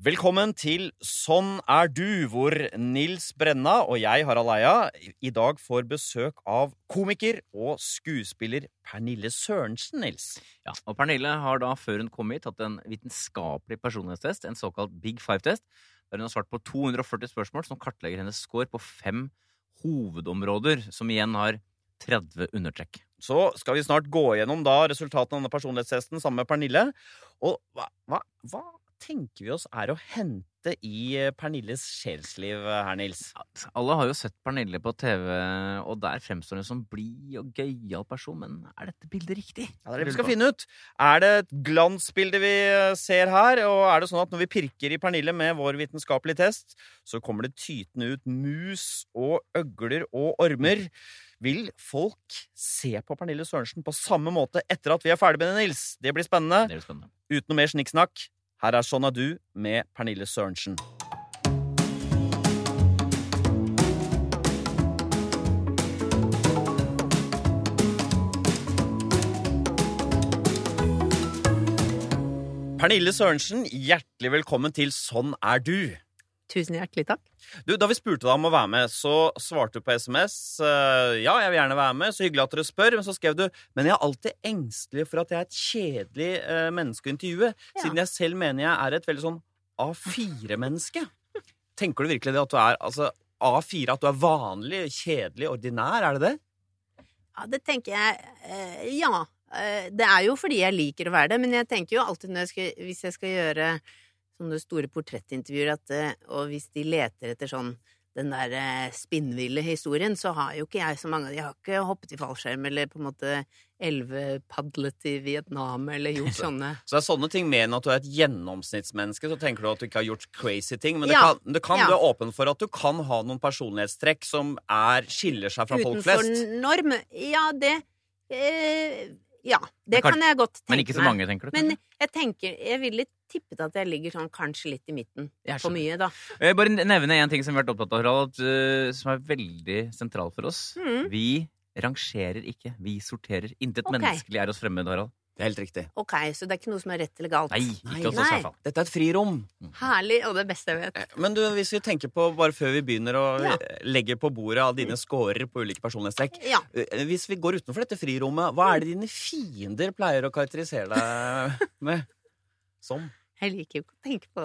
Velkommen til Sånn er du, hvor Nils Brenna og jeg, Harald Eia, i dag får besøk av komiker og skuespiller Pernille Sørensen, Nils. Ja, og Pernille har da, før hun kom hit, tatt en vitenskapelig personlighetstest, en såkalt Big Five-test, der hun har svart på 240 spørsmål som kartlegger hennes score på fem hovedområder, som igjen har 30 undertrekk. Så skal vi snart gå gjennom da resultatene av denne personlighetstesten sammen med Pernille. Og hva, hva, hva tenker vi oss er å hente i eh, Pernilles sjelsliv eh, her, Nils? Alle har jo sett Pernille på TV, og der fremstår hun som blid og gøyal person, men er dette bildet riktig? Ja, det er det vi skal finne ut. Er det et glansbilde vi eh, ser her? Og er det sånn at når vi pirker i Pernille med vår vitenskapelige test, så kommer det tytende ut mus og øgler og ormer? Vil folk se på Pernille Sørensen på samme måte etter at vi er ferdig med det, Nils? Det blir spennende. Det blir spennende. Uten noe mer snikksnakk, her er Sånn er du med Pernille Sørensen. Pernille Sørensen, hjertelig velkommen til Sånn er du. Tusen hjertelig takk. Du, Da vi spurte deg om å være med, så svarte du på SMS eh, ja, jeg vil gjerne være med, så hyggelig at dere spør. Men så skrev du men jeg er alltid engstelig for at jeg er et kjedelig eh, menneske å intervjue, Ja. siden jeg selv mener jeg er et veldig sånn A4-menneske. Tenker du virkelig det at du er altså, A4, at du er vanlig, kjedelig, ordinær? Er det det? Ja, det tenker jeg eh, Ja. Det er jo fordi jeg liker å være det, men jeg tenker jo alltid når jeg skal, hvis jeg skal gjøre sånne store portrettintervjuer, at, eh, og hvis de leter etter sånn den der eh, spinnville historien, så har jo ikke jeg så mange Jeg har ikke hoppet i fallskjerm eller på en måte elvepadlet i Vietnam eller gjort sånne Så det er sånne ting mer enn at du er et gjennomsnittsmenneske. Så tenker du at du ikke har gjort crazy ting. Men det Ja. kan, det kan Ja. du er åpen for at du kan ha noen personlighetstrekk som er, skiller seg fra folk flest. utenfor norm. Ja, det eh, Ja, det kan- kan jeg godt tenke meg. Men ikke så mange, tenker du? Men jeg tenker, jeg ville tippet at jeg ligger sånn kanskje litt i midten. For mye, da. Jeg bare nevne en ting som vi har vært opptatt av, Harald, uh, som er veldig sentral for oss. Mm. Vi rangerer ikke, vi sorterer. Intet okay. menneskelig er oss fremmed, Harald. Det er helt riktig. Ok, så det er ikke noe som er rett eller galt. Nei, ikke hos oss i hvert fall. Dette er et frirom. Herlig, og det beste jeg vet. Men du, hvis vi tenker på, bare før vi begynner å Ja. legge på bordet av dine scorer på ulike personlighetstrekk Ja. eh, Hvis vi går utenfor dette frirommet, hva er det dine fiender pleier å karakterisere deg med? Som? Jeg liker jo ikke å tenke på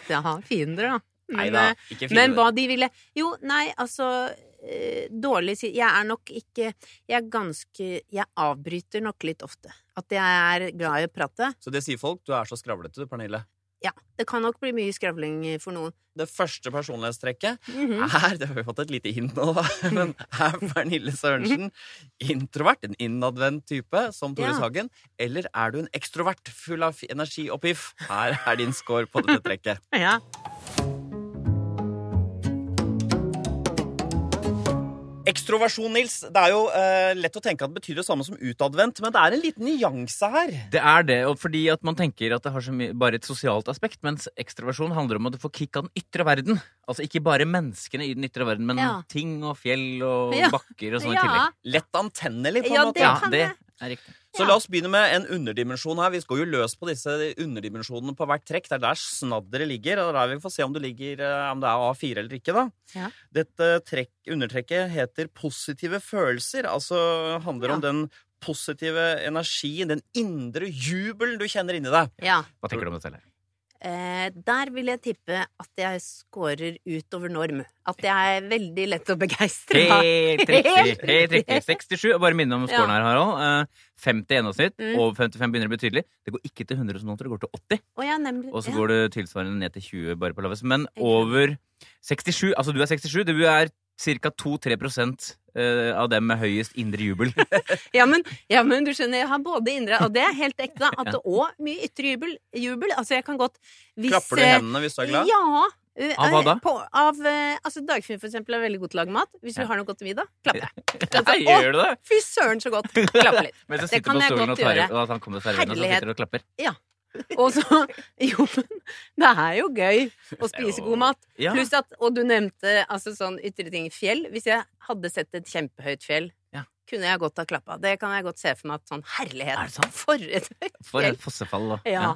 at jeg har fiender, da. Men, Neida, eh, men hva de ville Jo, nei, altså eh, Dårlig Jeg er nok ikke Jeg er ganske Jeg avbryter nok litt ofte. At jeg er glad i å prate. Så det sier folk. Du er så skravlete, du, Pernille. Ja. Det kan nok bli mye skravling for noen. Det første personlighetstrekket Mhm. er Det har vi fått et lite hint nå. Men er Pernille Sørensen introvert? En innadvendt type, som Tore Ja. Sagen? Eller er du en ekstrovert full av energi og piff? Her er din score på dette trekket. Ja. Ekstroversjon, Nils. Det er jo eh, lett å tenke at det betyr det samme som utadvendt, men det er en liten nyanse her. Det er det, og fordi at man tenker at det har så mye, bare et sosialt aspekt, mens ekstroversjon handler om at du får kick av den ytre verden. Altså ikke bare menneskene i den ytre verden, men Ja. ting og fjell og Ja. bakker og sånn i ja. tillegg. Lett antennelig, på en Ja, måte. det Ja, det. Så Ja. la oss begynne med en underdimensjon her. Vi skal jo løs på disse underdimensjonene på hvert trekk. Det er der snadderet ligger, og der vi får se om, det ligger, eh, om det er A4 eller ikke. da. Ja. Dette trekk, undertrekket heter positive følelser. Altså handler om den positive energien, den indre jubelen du kjenner inni deg. ja. Hva tenker du om det selv? Eh, der vil jeg tippe at jeg scorer utover norm. At jeg er veldig lett å begeistre. Helt riktig. Helt riktig. 67. og Bare minne om scoren her, Harald. Eh, 50 i gjennomsnitt. Mm. Over 55 begynner det betydelig. Det går ikke til 100 som nå, det går til 80. Og ja, nemlig Og så går det tilsvarende ned til 20 bare på lavest. Men over 67 Altså du er 67, du er ca. 2-3 eh, av dem med høyest indre jubel. Ja men, ja, men du skjønner, jeg har både indre Og det er helt ekte. At det òg mye ytre jubel. jubel. Altså, jeg kan godt hvis, Klapper du eh, hendene hvis du er glad? Ja. Uh, Av hva da? På, av, uh, altså Dagfinn for eksempel er veldig god til å lage mat. Hvis vi Ja. har noe godt til middag, klapper jeg. Nei, Ja, gjør du det? Fy søren, så godt! Klapper litt. Mens jeg Det sitter kan på jeg stolen godt og tar gjøre. og at han kommer serveringen og så sitter du og klapper. Og så Jo, men det er jo gøy å spise god mat. Ja. Pluss at Og du nevnte altså sånn ytre ting. Fjell. Hvis jeg hadde sett et kjempehøyt fjell, Ja. kunne jeg godt ha klappa. Det kan jeg godt se for meg at sånn herlighet. Er det sånn? For et høyt fjell. For et fossefall, da. Ja.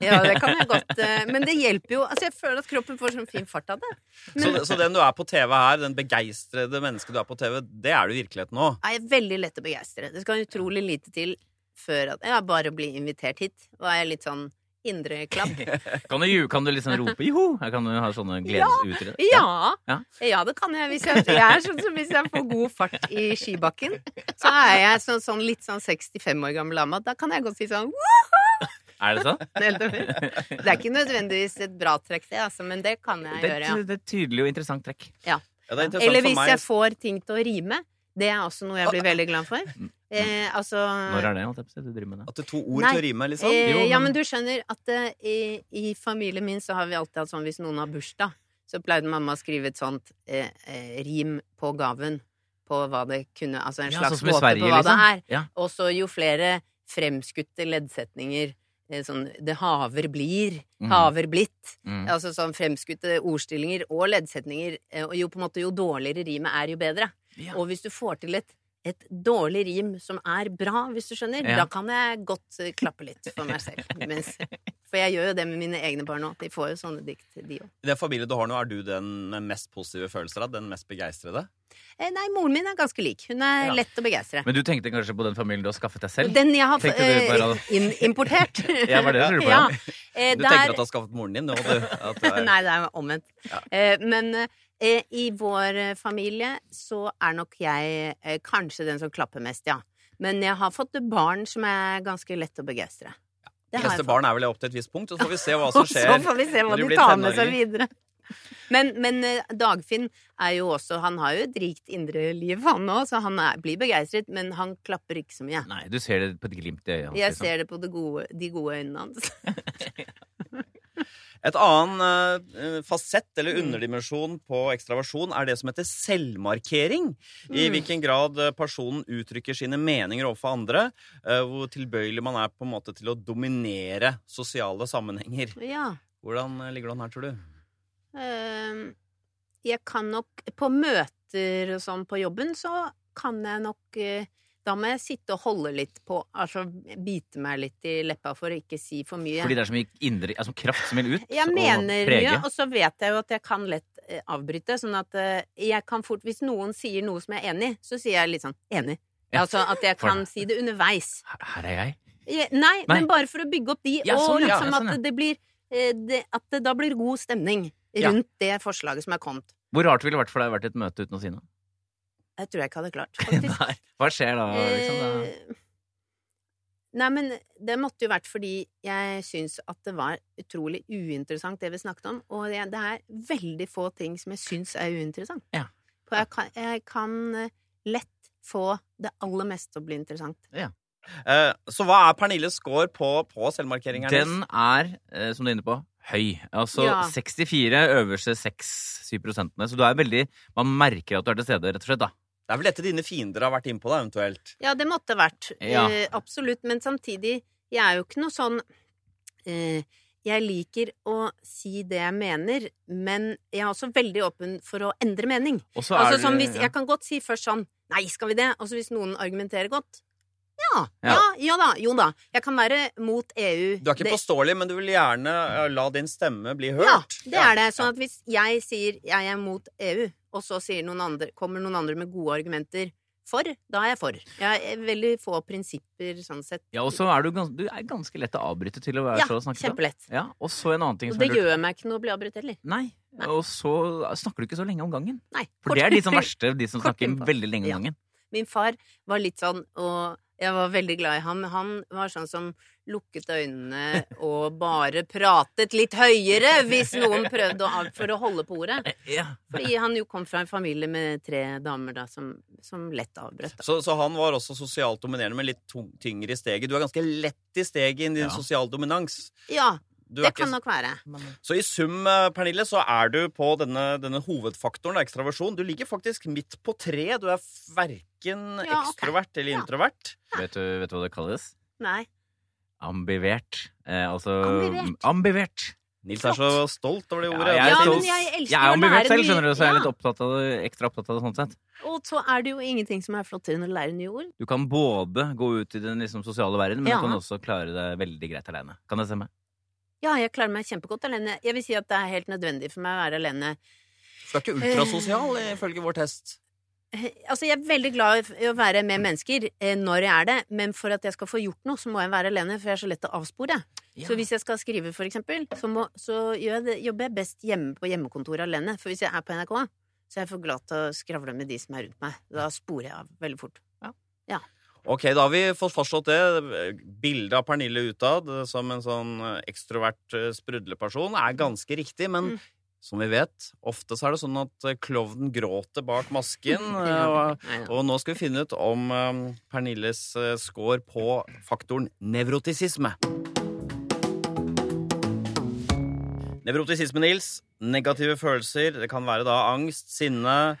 Ja, det kan jeg godt. eh, Men det hjelper jo. Altså, jeg føler at kroppen får sånn fin fart av det. Så, Men så den du er på TV her, den begeistrede mennesket du er på TV, det er du i virkeligheten nå? jeg er veldig lett å begeistre. Det skal utrolig lite til før at jeg bare blir invitert hit. var er litt sånn indre klapp. Kan du, kan du liksom rope 'joho'? Kan du ha sånne gledesuttrykk? Ja. Ja. ja, det kan jeg. Hvis jeg, jeg er sånn som hvis jeg får god fart i skibakken, så er jeg sånn, sånn litt sånn 65 år gammel dame. Da kan jeg godt si sånn Er det sånn? Det er ikke nødvendigvis et bra trekk, det, altså, men det kan jeg Det gjøre, ja. det er et tydelig og interessant trekk. Ja, det er interessant Eller for hvis meg. jeg får ting til å rime. Det er også noe jeg blir veldig glad for. Eh, altså Når er det holdt jeg på å si, du driver med det? At det er to ord Nei. til å rime, liksom. eh, Jo, Ja, men- men du skjønner at eh, i, i familien min så har vi alltid hatt sånn hvis noen har bursdag, så pleide mamma å skrive et sånt eh, eh, rim på gaven. På hva det kunne Altså en Ja, slags sånn som Sverige, på hva liksom. det er. Ja. Og så jo flere fremskutte leddsetninger eh, Sånn 'det haver blir', mm. 'haver blitt'. Mm. Altså sånn fremskutte ordstillinger og leddsetninger. Og jo på en måte jo dårligere rimet er, jo bedre. Ja. Og hvis du får til et, et dårlig rim som er bra, hvis du skjønner, Ja. da kan jeg godt eh, klappe litt for meg selv. Mens, for jeg gjør jo det med mine egne barn òg. De får jo sånne dikt, de òg. I den familien du har nå, er du den med mest positive følelser av? Den mest begeistrede? Eh, nei, moren min er ganske lik. Hun er Ja. lett å begeistre. Men du tenkte kanskje på den familien du har skaffet deg selv? Den jeg har bare in importert. Ja, var det det du lurte på, ja. ja? Eh, Du der- tenker at du har skaffet moren din? nå, du, at du er, Nei, det er omvendt. Ja. Eh, men eh, i vår eh, familie så er nok jeg eh, kanskje den som klapper mest, ja. Men jeg har fått barn som er ganske lett å begeistre. De Det fleste barn er vel opp til et visst punkt, og så får vi se hva som Og så får vi se hva de de tar med seg videre. Men, men eh, Dagfinn er jo også Han har jo et rikt indre liv, han òg, så han er, blir begeistret, men han klapper ikke så mye. Nei, du ser det på et glimt i øyet hans. Jeg liksom. ser det på det gode, de gode øynene hans. Et annen uh, fasett eller underdimensjon på ekstraversjon er det som heter selvmarkering. I Mm. hvilken grad eh, personen uttrykker sine meninger overfor andre. Uh, Hvor tilbøyelig man er på en måte til å dominere sosiale sammenhenger. Ja. Hvordan ligger du an her, tror du? Uh, jeg kan nok På møter og sånn på jobben, så kan jeg nok eh, Da må jeg sitte og holde litt på Altså bite meg litt i leppa for å ikke si for mye. Fordi det er så mye indre, altså kraft som vil ut Jeg og mener prege. mye, og så vet jeg jo at jeg kan lett eh, avbryte. Sånn at eh, jeg kan fort Hvis noen sier noe som jeg er enig i, så sier jeg litt sånn enig. Ja. Altså at jeg kan si det underveis. Her, er jeg. Nei, Nei. men bare for å bygge opp de, Ja, sånn, og liksom Ja, sånn, at det blir eh, det, At det da blir god stemning rundt det forslaget som er kommet. Hvor rart ville det vært for deg å vært i et møte uten å si noe? Jeg tror jeg ikke hadde klart, faktisk. Nei. Hva skjer da? Liksom, da? Eh, Nei, men det måtte jo vært fordi jeg syns at det var utrolig uinteressant det vi snakket om. Og det, det er veldig få ting som jeg syns er uinteressant. Ja. For jeg kan, jeg kan eh, lett få det aller meste til å bli interessant. Eh, Så hva er Pernilles score på, på selvmarkeringa? Den er, eh, som du er inne på, høy. Altså Ja. 64 øverste 6-7 prosentene. Så du er veldig Man merker at du er til stede, rett og slett. da Det er vel dette dine fiender har vært innpå, da, eventuelt? Ja, det måtte vært. Ja. Eh, absolutt. Men samtidig, jeg er jo ikke noe sånn eh, Jeg liker å si det jeg mener, men jeg er også veldig åpen for å endre mening. Og så er Altså sånn hvis, ja. Jeg kan godt si først sånn Nei, skal vi det? Og så hvis noen argumenterer godt ja, Ja. ja, ja da, jo da. Jeg kan være mot EU. Du er ikke Det- påståelig, men du vil gjerne eh, la din stemme bli hørt? Ja, det er det. Sånn at hvis jeg sier jeg er mot EU, og så sier noen andre, kommer noen andre med gode argumenter for, da er jeg for. Jeg er veldig få prinsipper sånn sett. Ja, og så er du, gans, du er ganske lett å avbryte til å være Ja, så snakket kjempelett. Ja, og så en annen ting Og som det er gjør meg ikke noe å bli avbrutt heller. Nei. Nei. Og så snakker du ikke så lenge om gangen. Nei. For det er de som verste, de som snakker veldig lenge om Ja. gangen. Min far var litt sånn, og jeg var veldig glad i ham. Han var sånn som lukket øynene og bare pratet litt høyere hvis noen prøvde å, for å holde på ordet. Fordi han jo kom fra en familie med tre damer da, som, som lett avbrøt. Da. Så, så han var også sosialt dominerende, men litt tyngre i steget. Du er ganske lett i steget i din Ja. sosial dominans. Ja, Du er det kan nok være. så i sum, eh, Pernille, så er du på denne, denne hovedfaktoren, ekstraversjon. Du ligger faktisk midt på tre. Du er verken Ja, ekstrovert eller Ja. introvert. Vet, du, vet du hva det kalles? Nei. Ambivert. Eh, altså Ambivert. ambivert. Nils er så stolt over det ordet. jeg er Ja, men jeg Jeg er ambivert selv, skjønner du, så jeg er litt opptatt av det, ekstra opptatt av det sånn sett. Og så er det jo ingenting som er flottere enn å lære nye ord. Du kan både gå ut i den liksom, sosiale verden, men Ja. du kan også klare det veldig greit alene. Kan det stemme? Ja, jeg klarer meg kjempegodt alene. Jeg vil si at det er helt nødvendig for meg å være alene. Du er ikke ultrasosial, ifølge vår test. Eh, Altså, jeg er veldig glad i å være med mennesker eh, når jeg er det, men for at jeg skal få gjort noe, så må jeg være alene, for jeg er så lett å avspore. Så hvis jeg skal skrive, for eksempel, så, må, så gjør jeg det, jobber jeg best hjemme på hjemmekontoret alene. For hvis jeg er på NRK, så er jeg for glad til å skravle med de som er rundt meg. Da sporer jeg av veldig fort. Ok, da har vi fått fastslått det. Bildet av Pernille utad som en sånn ekstrovert eh, sprudleperson er ganske riktig, men Mm. som vi vet, ofte så er det sånn at eh, klovnen gråter bak masken. Eh, og, ja. og nå skal vi finne ut om eh, Pernilles eh, score på faktoren nevrotisisme. Nevrotisisme, Nils. Negative følelser. Det kan være da angst, sinne.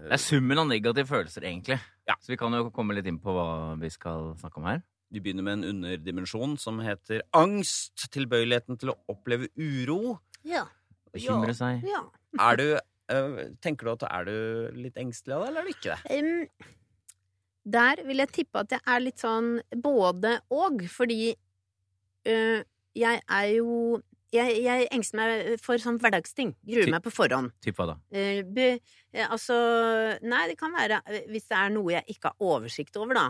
Det er summen av negative følelser, egentlig. Ja. Så vi kan jo komme litt inn på hva vi skal snakke om her. Vi begynner med en underdimensjon som heter angst. Tilbøyeligheten til å oppleve uro. Ja. Bekymre seg. ja. Er du eh, Tenker du at er du litt engstelig av det, eller er du ikke det? Um, der vil jeg tippe at jeg er litt sånn både og, fordi uh, jeg er jo jeg, jeg engster meg for sånn hverdagsting. Gruer Ty- meg på forhånd. Typ hva da? Uh, be, eh, altså Nei, det kan være eh, hvis det er noe jeg ikke har oversikt over, da.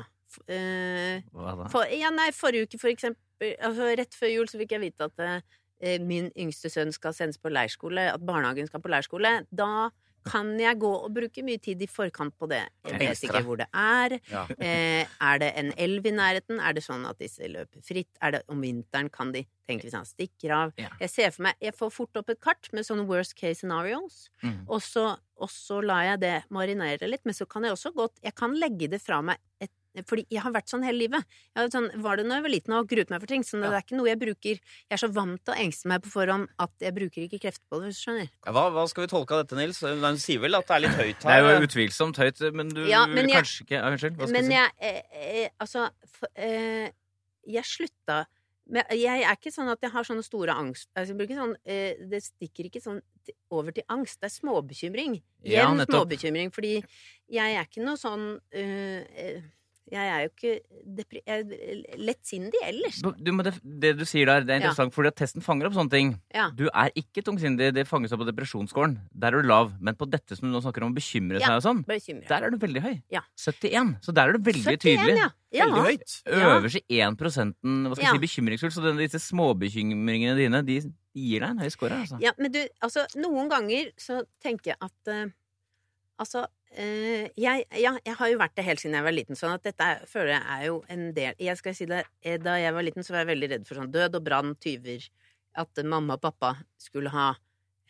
Eh, Hva da? for, ja, nei, forrige uke, for eksempel. Altså, rett før jul så fikk jeg vite at min yngste sønn skal sendes på leirskole, at barnehagen skal på leirskole. Da kan jeg gå og bruke mye tid i forkant på det. Jeg vet ikke hvor det er. Ja. Eh, er det en elv i nærheten? Er det sånn at disse løper fritt? Er det om vinteren kan de tenke hvis han stikker av? Ja. Jeg ser for meg Jeg får fort opp et kart med sånne worst case scenarios, Mm. og så, og så lar jeg det marinere litt. Men så kan jeg også godt Jeg kan legge det fra meg et fordi jeg har vært sånn hele livet. Jeg har sånn, var det når jeg var liten og gruet meg for ting. Så det Ja. er ikke noe jeg bruker Jeg er så vant til å engste meg på forhånd at jeg bruker ikke krefter på det, hvis du skjønner. Ja, Hva, hva skal vi tolke av dette, Nils? Hun sier vel at det er litt høyt her? Det er jo utvilsomt høyt, men du Ja, men jeg- kanskje ikke Unnskyld, hva skal Men du si? jeg eh, eh, Altså, for, eh, jeg slutta men jeg er ikke sånn at jeg har sånne store angst altså, sånn, eh, Det stikker ikke sånn over til angst. Det er småbekymring. Jevn ja, småbekymring. Fordi jeg er ikke noe sånn eh, Jeg er jo ikke jeg er lettsindig ellers. Du, men det, det du sier der, det er Ja. interessant, fordi at testen fanger opp sånne ting. Ja. Du er ikke tungsindig, det fanges opp på depresjonsskåren. Der er du lav. Men på dette som du nå snakker om å bekymre Ja. seg og sånn, bekymre. der er du veldig høy. Ja. 71. Så der er du veldig 71, tydelig. Ja. Ja. Veldig høyt. Ja. Øverst i 1 hva skal Ja. si, bekymringsfullt. Så disse småbekymringene dine, de gir deg en høy score. Altså. Ja, men du, altså, noen ganger så tenker jeg at uh, Altså, eh, jeg, ja, jeg har jo vært det helt siden jeg var liten, sånn at dette er, føler jeg er jo en del Jeg skal si det, eh, Da jeg var liten, så var jeg veldig redd for sånn død og brann, tyver At mamma og pappa skulle ha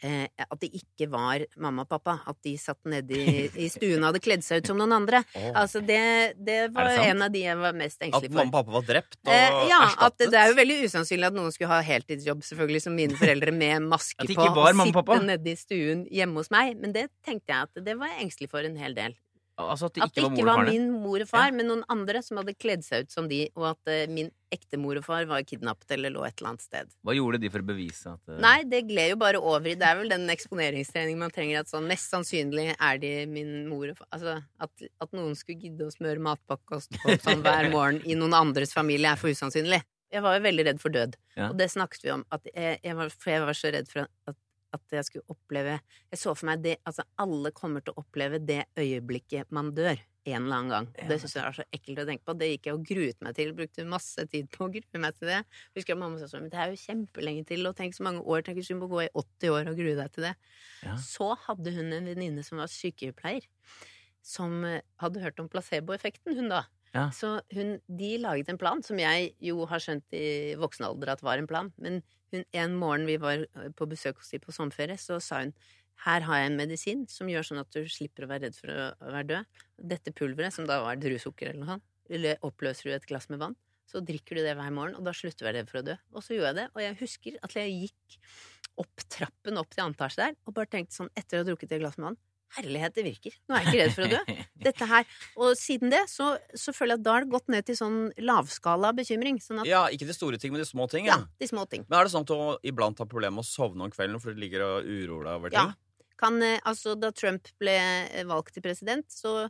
eh, At det ikke var mamma og pappa. At de satt nede i, i stuen og hadde kledd seg ut som noen andre. Oh. Altså, det, det var det en av de jeg var mest engstelig for. At mamma og pappa var drept og Eh, ja, at erstattet? det er jo veldig usannsynlig at noen skulle ha heltidsjobb, selvfølgelig, som mine foreldre, med maske på var og sitte nede i stuen hjemme hos meg. Men det tenkte jeg at det var jeg engstelig for en hel del. Altså at det At ikke var mor var min mor og far, Ja. men noen andre som hadde kledd seg ut som de, og at eh, min ekte mor og far var kidnappet eller lå et eller annet sted. Hva gjorde de for å bevise at uh... Nei, det gled jo bare over i Det er vel den eksponeringstreningen man trenger. At sånn mest sannsynlig er de min mor og far Altså at, at noen skulle gidde å smøre matpakke og stå opp sånn hver morgen i noen andres familie, er for usannsynlig. Jeg var jo veldig redd for død, Ja. og det snakket vi om. At jeg, jeg var, for jeg var så redd for at, at jeg skulle oppleve Jeg så for meg det Altså, alle kommer til å oppleve det øyeblikket man dør. En eller annen gang. Ja, Det syns jeg er så ekkelt å tenke på. Det gikk jeg og gruet meg til. Brukte masse tid på å grue meg til det. Husker jeg mamma sa sånn Men det er jo kjempelenge til, og tenk så mange år. Tenk hvis du må gå i 80 år og grue deg til det. Ja. Så hadde hun en venninne som var sykepleier, som eh, hadde hørt om placeboeffekten, hun da. Ja. Så hun, de laget en plan, som jeg jo har skjønt i voksen alder at var en plan. Men hun, en morgen vi var eh, på besøk hos de på sommerferie, så sa hun her har jeg en medisin som gjør sånn at du slipper å være redd for å være død. Dette pulveret, som da var druesukker eller noe sånt, eller oppløser du et glass med vann, så drikker du det hver morgen, og da slutter du å være redd for å dø. Og så gjorde jeg det, og jeg husker at jeg gikk opp trappen opp til antasje der, og bare tenkte sånn etter å ha drukket et glass med vann Herlighet, det virker. Nå er jeg ikke redd for å dø. Dette her. Og siden det så, så føler jeg at da har det gått ned til sånn lavskala bekymring. Sånn at Ja, ikke de store ting, men de små ting. ja, Ja. de små ting. Men er det sånn at du iblant har problemer med å sovne om kvelden fordi du ligger og uroer deg over ting? Ja. Kan, eh, altså, da Trump ble eh, valgt til president, så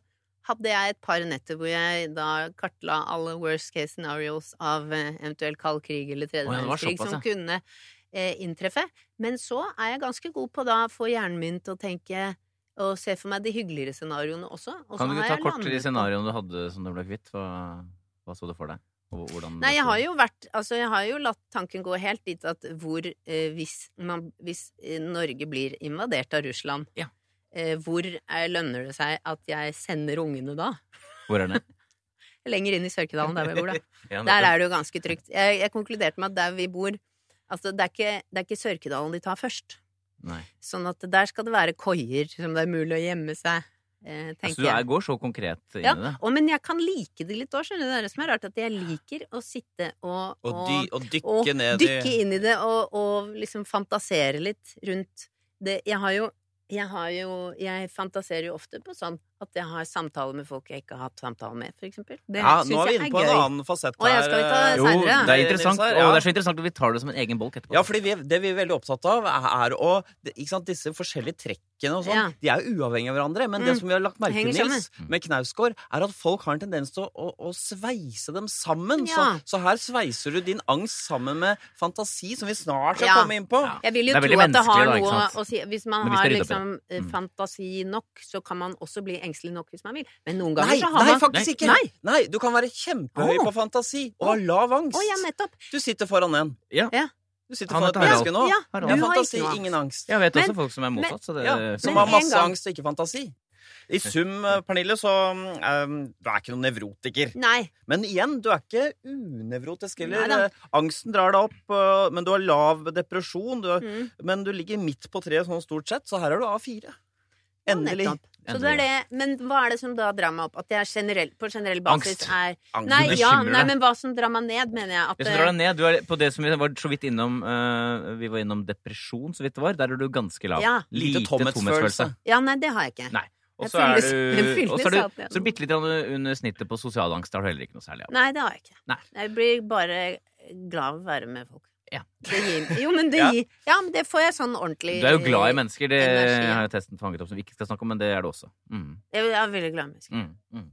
hadde jeg et par netter hvor jeg da kartla alle worst case scenarios av eh, eventuell kald krig eller tredje verdenskrig som kunne eh, inntreffe. Men så er jeg ganske god på da å få hjernen min til å tenke og se for meg de hyggeligere scenarioene også. Og Kan du ta kort de scenarioene du hadde som du ble kvitt? Hva, hva så du for deg? Hvordan Nei, jeg har jo vært Altså, jeg har jo latt tanken gå helt dit at hvor eh, hvis, man, hvis eh, Norge blir invadert av Russland, Ja. eh, hvor er, lønner det seg at jeg sender ungene da? Hvor er det? Lenger inn i Sørkedalen, der vi bor, da. Ja, Der er det jo ganske trygt. Jeg, jeg konkluderte med at der vi bor Altså, det er ikke, det er ikke Sørkedalen de tar først. Nei. Sånn at der skal det være koier som det er mulig å gjemme seg, eh, Altså, du er, går så konkret inn Ja, det? og, men jeg kan like det litt òg, skjønner du. Det er det som er rart, at jeg liker å sitte og, Og, dy, og dykke og dykke i inn i det og, og liksom fantasere litt rundt det. Jeg har jo jeg har jo Jeg fantaserer jo ofte på sånn at jeg har samtaler med folk jeg ikke har hatt samtaler med, for eksempel. Det Ja, syns nå er vi inne på en annen fasett Å, jeg skal vi ta her, eh, Jo, senere, det er interessant, og det er så interessant at vi tar det som en egen bolk etterpå. Ja, fordi vi, det vi er veldig opptatt av, er å ikke sant, Disse forskjellige trekkene og sånn, Ja. de er jo uavhengige av hverandre. Men det Mm. som vi har lagt merke til, Nils, med Knausgård, er at folk har en tendens til å, å, å sveise dem sammen. Ja. Så, så her sveiser du din angst sammen med fantasi, som vi snart skal Ja. komme inn på. Ja. Jeg vil jo er tro at det har noe da, å si Hvis man har liksom eh, Mm. fantasi nok, så kan man også bli engstelig nok hvis man vil. Men noen ganger Nei, så har nei, man faktisk ikke! Nei. Nei, Du kan være kjempehøy oh. på fantasi og ha lav angst. Oh, ja, nettopp. Du sitter foran en. Ja. Ja. Du sitter foran et menneske nå. Ja, ja. Har fantasi, ikke ingen angst. Jeg vet Men- også folk som er motsatt, så det Ja, som Men har masse angst og ikke fantasi. I sum, eh, Pernille, så um, du er ikke noen nevrotiker. Nei. Men igjen, du er ikke unevrotisk heller. Eh, Angsten drar deg opp, uh, men du har lav depresjon. Du Mm. Men du ligger midt på treet sånn stort sett, så her er du A4. Ja, Endelig. Så det er det. Men hva er det som da drar meg opp? At jeg generell, på generell basis Angst. er Angst. Nei, ja, nei, men hva som drar meg ned, mener jeg at Det som drar deg ned, du er på det som vi var så vidt innom uh, Vi var innom depresjon, så vidt det var. Der er du ganske lav. Ja. Lite tomhetsfølelse. Ja, nei, det har jeg ikke. Nei. Og så er du, jeg så er du, så du bitte litt under snittet på sosial angst. Det har du heller ikke noe særlig av. Nei, det har jeg ikke. Nei. Jeg blir bare glad av å være med folk. Ja. Det gir, jo, men det gir Ja, men det får jeg sånn ordentlig Du er jo glad i mennesker, det energi. har jo testen fanget opp som vi ikke skal snakke om, men det er du også. Mm, Jeg er veldig glad i mennesker. mm, mm.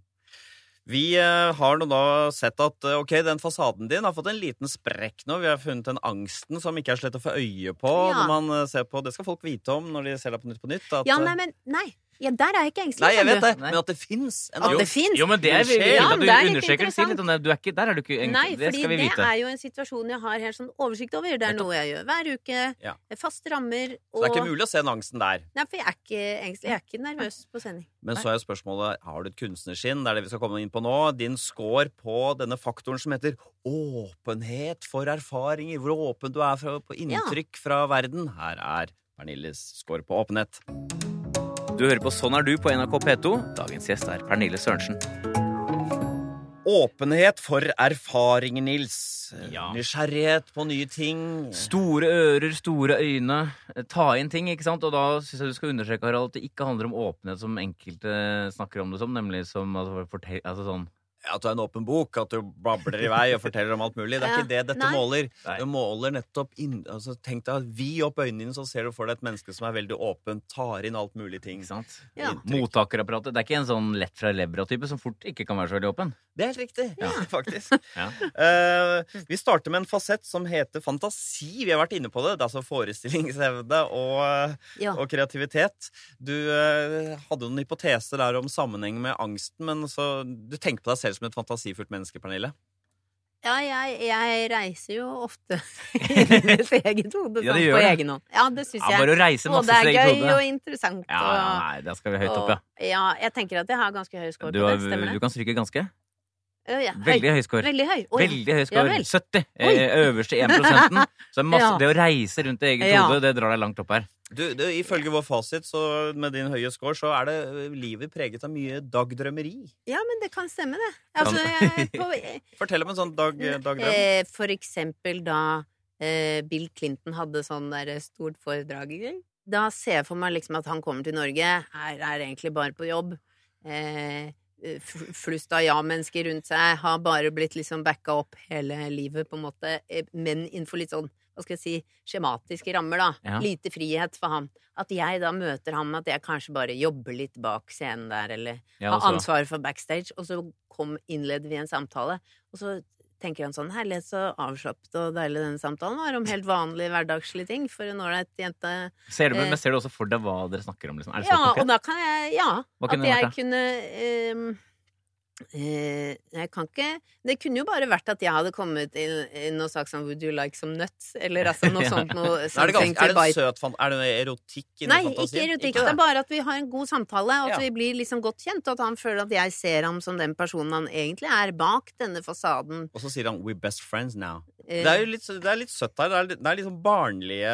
Vi eh, har nå da sett at eh, ok, den fasaden din har fått en liten sprekk nå. Vi har funnet den angsten som ikke er så lett å få øye på. Ja. når man eh, ser på, Det skal folk vite om når de ser deg på Nytt på Nytt. At, Ja, nei, men Nei. Ja, der er jeg ikke engstelig. nei, jeg vet det, men at det fins en At jo. det fins. Jo, men det er fint Ja, at du det er litt det. Si interessant. litt om det. Du er ikke, der er du ikke engstelig. Nei, det skal vi det er jo en situasjon jeg har helt sånn oversikt over. Det er noe jeg gjør hver uke. Ja. Faste rammer. Så det er ikke mulig å se den angsten der. Nei, for jeg er ikke engstelig. Jeg er ikke nervøs på sending. Men så er jo spørsmålet har du et kunstnerskinn. Det er det vi skal komme inn på nå. Din score på denne faktoren som heter åpenhet for erfaringer. Hvor åpen du er på inntrykk fra verden. Her er Pernilles score på åpenhet. Du hører på Sånn er du på NRK P2. Dagens gjest er Pernille Sørensen. Åpenhet for erfaringer, Nils. Ja. Nysgjerrighet på nye ting. Store ører, store øyne. Ta inn ting, ikke sant? Og da syns jeg du skal understreke, Harald, at det ikke handler om åpenhet som enkelte snakker om det som, nemlig som altså, fortell, altså sånn At du er en åpen bok, at du babler i vei og forteller om alt mulig. Det er Ja. ikke det dette Nei. måler. Det måler nettopp inn, altså, Tenk deg at vi opp øynene dine, så ser du for deg et menneske som er veldig åpent, tar inn alt mulig ting. Ikke sant? Ja. Mottakerapparatet. Det er ikke en sånn lett fra levra-type som fort ikke kan være så veldig åpen. Det er helt riktig, Ja. faktisk. Ja. Uh, vi starter med en fasett som heter fantasi. Vi har vært inne på det. Det er altså forestillingsevne og, Ja. og kreativitet. Du uh, hadde noen hypoteser der om sammenheng med angsten, men så, du tenker på deg selv som et fantasifullt menneske, Pernille? Ja, jeg, jeg reiser jo ofte i mitt eget hode Ja, det på egen hånd. Ja, det syns Ja, jeg. bare å reise masse er det er gøy og interessant. Ja, og, ja, nei, da skal vi høyt opp, ja. og, ja. Jeg tenker at jeg har ganske høy score Du, på det. Stemmer du kan stryke ganske. Ja, ja. Veldig høy score. Veldig høy. Oi. Veldig høy score. vel. 70. Oi. Eh, øverste 1% Så masse, det å reise rundt i eget hode, det drar deg langt opp her. Du, du, Ifølge vår fasit, så med din høye score, så er det eh, livet preget av mye dagdrømmeri. Ja, men det kan stemme, det. Altså, jeg, på, Fortell om en sånn dag, dagdrøm. eh, for eksempel da eh, Bill Clinton hadde sånn der stort foredrag. Da ser jeg for meg liksom at han kommer til Norge, er, er egentlig bare på jobb. Eh, flust av ja-mennesker rundt seg, har bare blitt liksom backa opp hele livet, på en måte, men innenfor litt sånn hva skal jeg si, skjematiske rammer, da. Ja. Lite frihet for ham. At jeg da møter ham at jeg kanskje bare jobber litt bak scenen der, eller Ja, har altså. ansvaret for backstage, og så kom, innleder vi en samtale, og så tenker han sånn Herlighet, så avslappet og deilig denne samtalen var om helt vanlige hverdagslige ting for en ålreit jente. Ser du, Eh. men ser du også for deg hva dere snakker om? Liksom? Ja, og da kan jeg Ja. At jeg kunne eh, Jeg kan ikke Det kunne jo bare vært at jeg hadde kommet inn, inn og sagt sånn Would you like some nuts? Eller altså noe sånt noe Er det, ganske, er det en søt fan... Er det noe erotikk inni Nei, fantasien? ikke erotikk. Ikke Det er bare at vi har en god samtale, og at Ja. vi blir liksom godt kjent, og at han føler at jeg ser ham som den personen han egentlig er bak denne fasaden. Og så sier han 'we're best friends now'. Eh, Det er jo litt, det er litt søtt her. Det er, det er litt sånn barnlige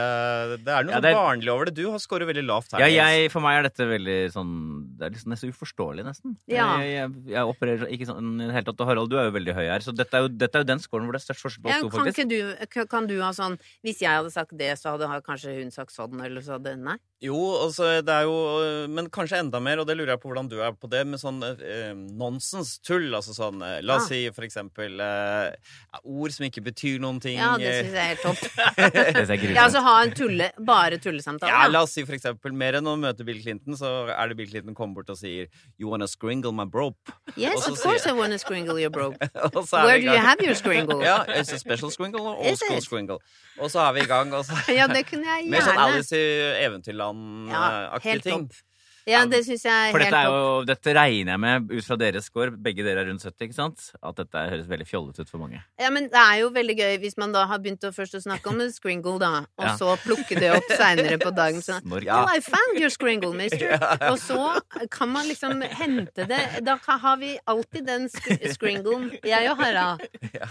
Det er noe Ja, sånn det er- barnlig over det. Du har scoret veldig lavt her. Ja, jeg, for meg er dette veldig sånn Det er liksom nesten uforståelig, nesten. Ja. Jeg, jeg, jeg opererer ikke sånn i det hele tatt. Og Harald, du er jo veldig høy her, så dette er jo, dette er jo den scoren hvor det er størst forskjell på ja, oss to, kan, faktisk. ikke du, kan- du ha sånn Hvis jeg hadde sagt det, så hadde kanskje hun sagt sånn, eller så hadde Nei. Jo, altså, det er jo Men kanskje enda mer, og det lurer jeg på hvordan du er på det, med sånn eh, nonsens-tull. Altså sånn eh, La oss ah. si for eksempel eh, ord som ikke betyr noen ting. Ja, det eh, syns jeg er helt topp. Grusomt Ja, altså ha en tulle, bare tullesamtale. Ja, la oss si for eksempel Mer enn å møte Bill Clinton, så er det Bill Clinton kommer bort og sier You wanna skringle my brope? Yes, of course sier- I wanna skringle your er Where do you have your skringle? Ja, it's a special skringle or old school scringle. Og så er vi i gang, Ja, det kunne jeg gjerne. Mer sånn. Alice i Ja, Eventyrland-aktige helt ting. topp. Ja, det syns jeg er For helt dette, er jo, dette regner jeg med, ut fra deres score, begge dere er rundt 70, ikke sant? At dette høres veldig fjollete ut for mange. Ja, men det er jo veldig gøy hvis man da har begynt å først å snakke om en skringle, da, og Ja. så plukke det opp seinere på dagen. Sånn. Ja. Oh, I found your skringle, mister. Og så kan man liksom hente det. Da har vi alltid den Scringlen, jeg og Harald,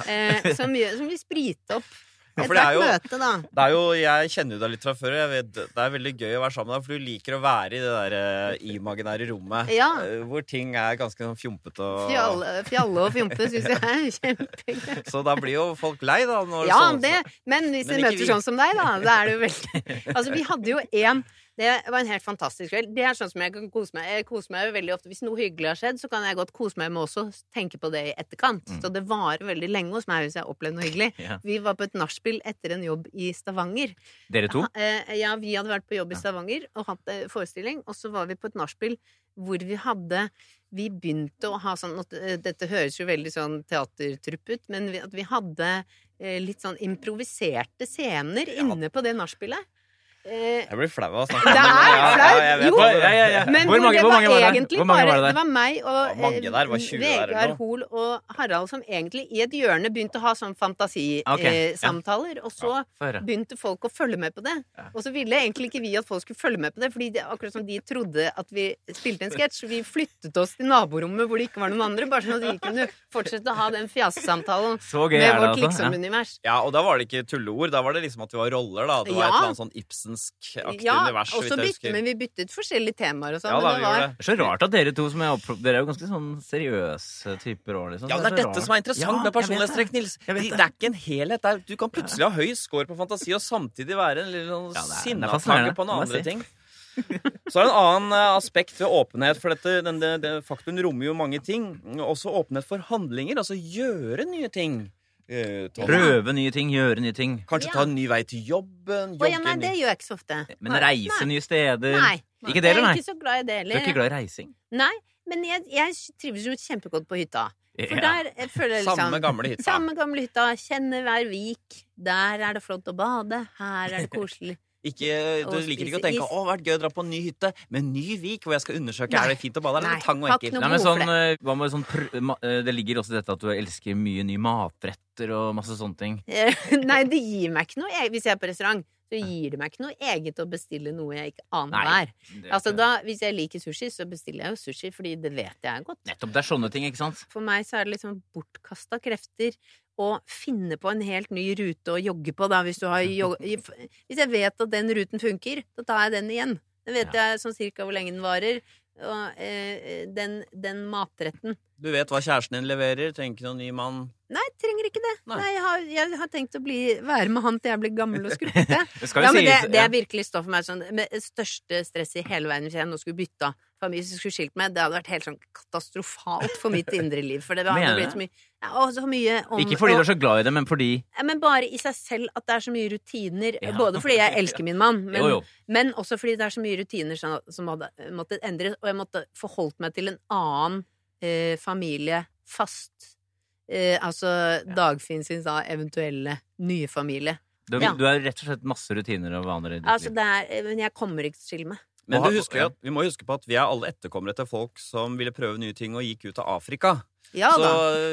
eh, som, som vil sprite opp Ja, for det er jo- møte, da. Det er jo, Jeg kjenner jo deg litt fra før. Jeg vet, det er veldig gøy å være sammen med deg, for du liker å være i det der uh, imaginære rommet. Ja. eh, Hvor ting er ganske sånn fjompete og Fjalle, fjalle og fjompe syns jeg er kjempegøy. Så da blir jo folk lei, da. Når Ja, sånn- det, men hvis vi møter vi. sånn som deg, da, da er det jo veldig Altså, vi hadde jo én det var en helt fantastisk kveld. Det er sånn som jeg kan kose meg Jeg koser meg veldig ofte Hvis noe hyggelig har skjedd, så kan jeg godt kose meg med også tenke på det i etterkant. Mm. Så det varer veldig lenge hos meg hvis jeg opplever noe hyggelig. Ja. Vi var på et nachspiel etter en jobb i Stavanger. Dere to? Eh, Ja, vi hadde vært på jobb i Stavanger og hatt eh, forestilling, og så var vi på et nachspiel hvor vi hadde Vi begynte å ha sånn eh, Dette høres jo veldig sånn teatertrupp ut, men at vi hadde eh, litt sånn improviserte scener inne på det nachspielet. Eh, Jeg blir flau av å snakke Det om er Ja, flaut. ja, jeg vet Jo. det. Ja, ja. Men Hvor mange- det var var egentlig Hvor mange var det? Det var meg og eh, var 20 der eller Vegard. Hoel og Harald som egentlig i et hjørne begynte å ha sånn fantasisamtaler, og så begynte folk å følge med på det. Ja. Og så ville egentlig ikke vi at folk skulle følge med på det, fordi det, akkurat som de trodde at vi spilte en sketsj. Vi flyttet oss til naborommet hvor det ikke var noen andre, bare sånn at vi kunne fortsette å ha den fjasesamtalen med er vårt altså. Liksom-univers. Ja, og da var det ikke tulleord. Da var det liksom at vi var roller, da. Det var Ja. et eller annet sånn Ibsensk-aktig Ja, univers. Ja, og så jeg bytte, men vi byttet forskjellige temaer og sånn. Ja, da, det var det. Det er så rart at dere to som er opp... Dere er jo ganske sånn seriøse typer òg, liksom. Ja, det er så dette rart. som er interessant Ja, med det. personlighetstrekk, Nils. Det. Det er ikke en helhet. Det er, du kan plutselig ha høy score på fantasi og samtidig være en liten sånn Ja, det er- det er fascinerende, på noen andre si. ting. Så er det en annen eh, aspekt ved åpenhet, for dette, den, den, den, faktum rommer jo mange ting. Også åpenhet for handlinger, altså gjøre nye ting. Eh, ta- Prøve nye ting, gjøre nye ting. Kanskje Ja. ta en ny vei til jobben. Å ja, nei, det gjør jeg ikke så ofte. Men Nei, reise nei. nye steder. Nei. Ikke det, eller Jeg er ikke så glad i det Du er heller. ikke glad i reising? Nei, men jeg, jeg trives jo kjempegodt på hytta. For Ja. der jeg føler jeg liksom Samme gamle hytta. Samme gamle hytta. Kjenner hver vik. Der er det flott å bade. Her er det koselig. Ikke, du liker ikke å tenke is. 'Å, det vært gøy å dra på en ny hytte', men ny vik hvor jeg skal undersøke Nei. er det fint å bade, eller er det tang og noe Nei, men sånn, eh, hva med sånn pr ma eh, Det ligger også i dette at du elsker mye nye matretter og masse sånne ting. Nei, det gir meg ikke noe e- Hvis jeg er på restaurant, så gir det meg ikke noe eget å bestille noe jeg ikke aner hva er. Altså da, Hvis jeg liker sushi, så bestiller jeg jo sushi, fordi det vet jeg er godt. Nettopp. Det er sånne ting, ikke sant? For meg så er det liksom bortkasta krefter å finne på en helt ny rute å jogge på, da, hvis du har jog Hvis jeg vet at den ruten funker, da tar jeg den igjen. Da vet jeg sånn cirka hvor lenge den varer. Og eh, den, den matretten Du vet hva kjæresten din leverer, trenger ikke noen ny mann. Nei, trenger ikke det. Nei. Nei. jeg, har, jeg har tenkt å bli, være med han til jeg blir gammel og skrukkete. Det Ja, men det, det er virkelig stoff for meg. Sånn, med største stress i hele verden hvis jeg nå skulle bytta. Familie som skulle skilt meg, det hadde vært helt sånn katastrofalt for mitt indre liv. For det hadde blitt så mye, ja, så mye om Ikke fordi du er så glad i det, men fordi Ja, Men bare i seg selv at det er så mye rutiner. Ja. Både fordi jeg elsker min mann, men, Jo, jo. men også fordi det er så mye rutiner som, som hadde måttet endres. Og jeg måtte forholdt meg til en annen eh, familie fast. Eh, altså Dagfinn sin da eventuelle nye familie. Du, Ja. du har rett og slett masse rutiner og vaner i ditt Altså liv. det er, Men jeg kommer ikke til å skille meg. Men du husker jo at, vi må huske på at vi er alle etterkommere til folk som ville prøve nye ting og gikk ut av Afrika. Ja Så, da.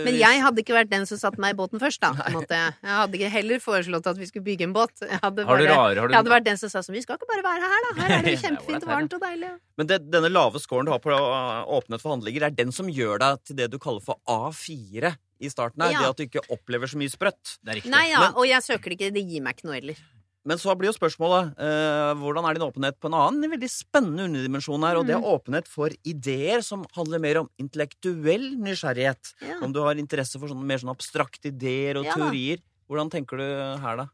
Men jeg hadde ikke vært den som satte meg i båten først, da. På en måte. Jeg hadde ikke heller foreslått at vi skulle bygge en båt. Jeg hadde, Har du bare, rare har du, jeg hadde vært den som sa sånn Vi skal ikke bare være her, da. Her er det kjempefint, og varmt og deilig. Men det, denne lave scoren du har på åpnet forhandlinger, er den som gjør deg til det du kaller for A4 i starten her. Ja. Det at du ikke opplever så mye sprøtt. Det er. Nei ja, Men- og jeg søker det ikke. Det gir meg ikke noe heller. Men så blir jo spørsmålet eh, hvordan er din åpenhet på en annen veldig spennende underdimensjon her, og det er Mm. åpenhet for ideer som handler mer om intellektuell nysgjerrighet. Ja. Om du har interesse for sånne mer sånn abstrakte ideer og Ja teorier. Hvordan tenker du her, da?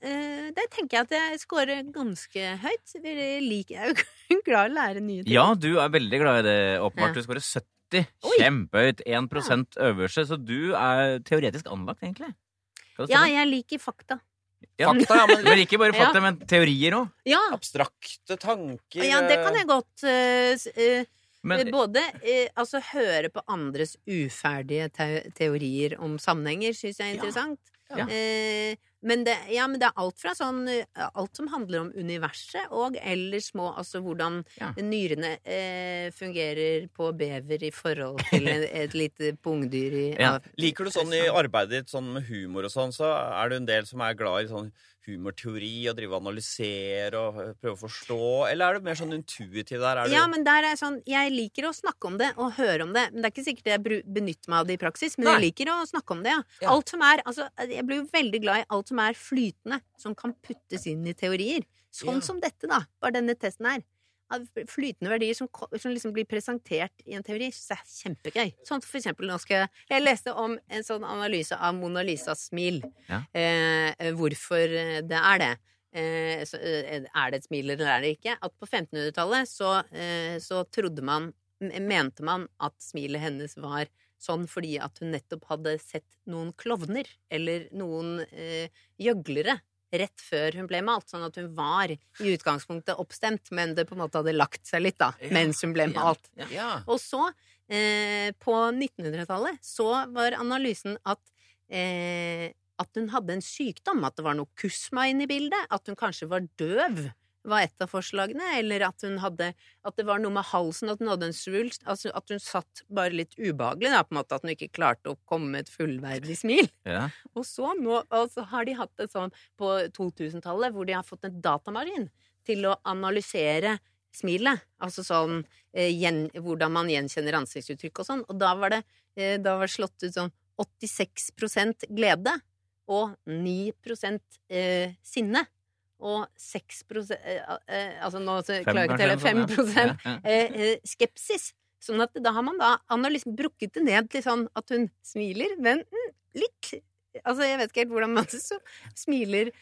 Uh, der tenker jeg at jeg scorer ganske høyt. Jeg liker jeg er jo glad i å lære nye ting. Ja, du er veldig glad i det, åpenbart. Ja. Du skårer 70. Oi. Kjempehøyt. 1% øverste. Så du er teoretisk anlagt, egentlig. Ja, jeg liker fakta. Ja. Fakta, ja, men Men ikke bare fakta, Ja. men teorier òg. Ja, abstrakte tanker ja det kan jeg godt uh, s- eh, Men Både uh, altså høre på andres uferdige te teorier om sammenhenger syns jeg er Ja. interessant. Ja. Men, det, ja, men det er alt fra sånn eh, Alt som handler om universet, og eller små Altså hvordan Ja. nyrene eh, fungerer på bever i forhold til et, et lite pungdyr i Ja. Liker du sånn i arbeidet ditt sånn med humor og sånn, så er du en del som er glad i sånn humorteori og drive og analysere og prøve å forstå, eller er du mer sånn intuitiv der? Er. Ja, men der er sånn Jeg liker å snakke om det og høre om det. Men det er ikke sikkert jeg benytter meg av det i praksis. Men Nei. jeg liker å snakke om det, ja. Ja. Alt som er Altså, jeg blir jo veldig glad i alt som er flytende, som kan puttes inn i teorier. Sånn Ja. som dette, da. Bare denne testen her. Av Flytende verdier som, som liksom blir presentert i en teori, syns jeg er kjempegøy. Sånn for eksempel, nå skal jeg Jeg leste om en sånn analyse av Mona Lisas smil. Ja. Eh, hvorfor det er det. Eh, så, eh, er det et smil eller er det ikke? At på 1500-tallet så, eh, så trodde man Mente man at smilet hennes var sånn fordi at hun nettopp hadde sett noen klovner eller noen eh, gjøglere rett før hun ble malt. Sånn at hun var i utgangspunktet oppstemt, men det på en måte hadde lagt seg litt da, Ja, mens hun ble malt. ja. Ja. Og så, eh, på 1900-tallet, så var analysen at eh, at hun hadde en sykdom, at det var noe kusma inne i bildet, at hun kanskje var døv, var et av forslagene, eller at hun hadde At det var noe med halsen, at hun hadde en svulst, altså at hun satt bare litt ubehagelig, da, på en måte, at hun ikke klarte å komme med et fullverdig smil. Ja. Og så, nå, altså, har de hatt det sånn på 2000-tallet, hvor de har fått en datamaskin til å analysere smilet. Altså sånn eh, gjen, hvordan man gjenkjenner ansiktsuttrykk og sånn. Og da var det, eh, da var det slått ut sånn 86% glede og 9 eh, sinne. Og 6 eh, eh, Altså nå så klarer jeg ikke å telle. 5 eller sånn, eh, eh, skepsis. Sånn at da har man da analys brukket det ned til sånn at hun smiler, men mm, litt Altså, jeg vet ikke helt hvordan man så smiler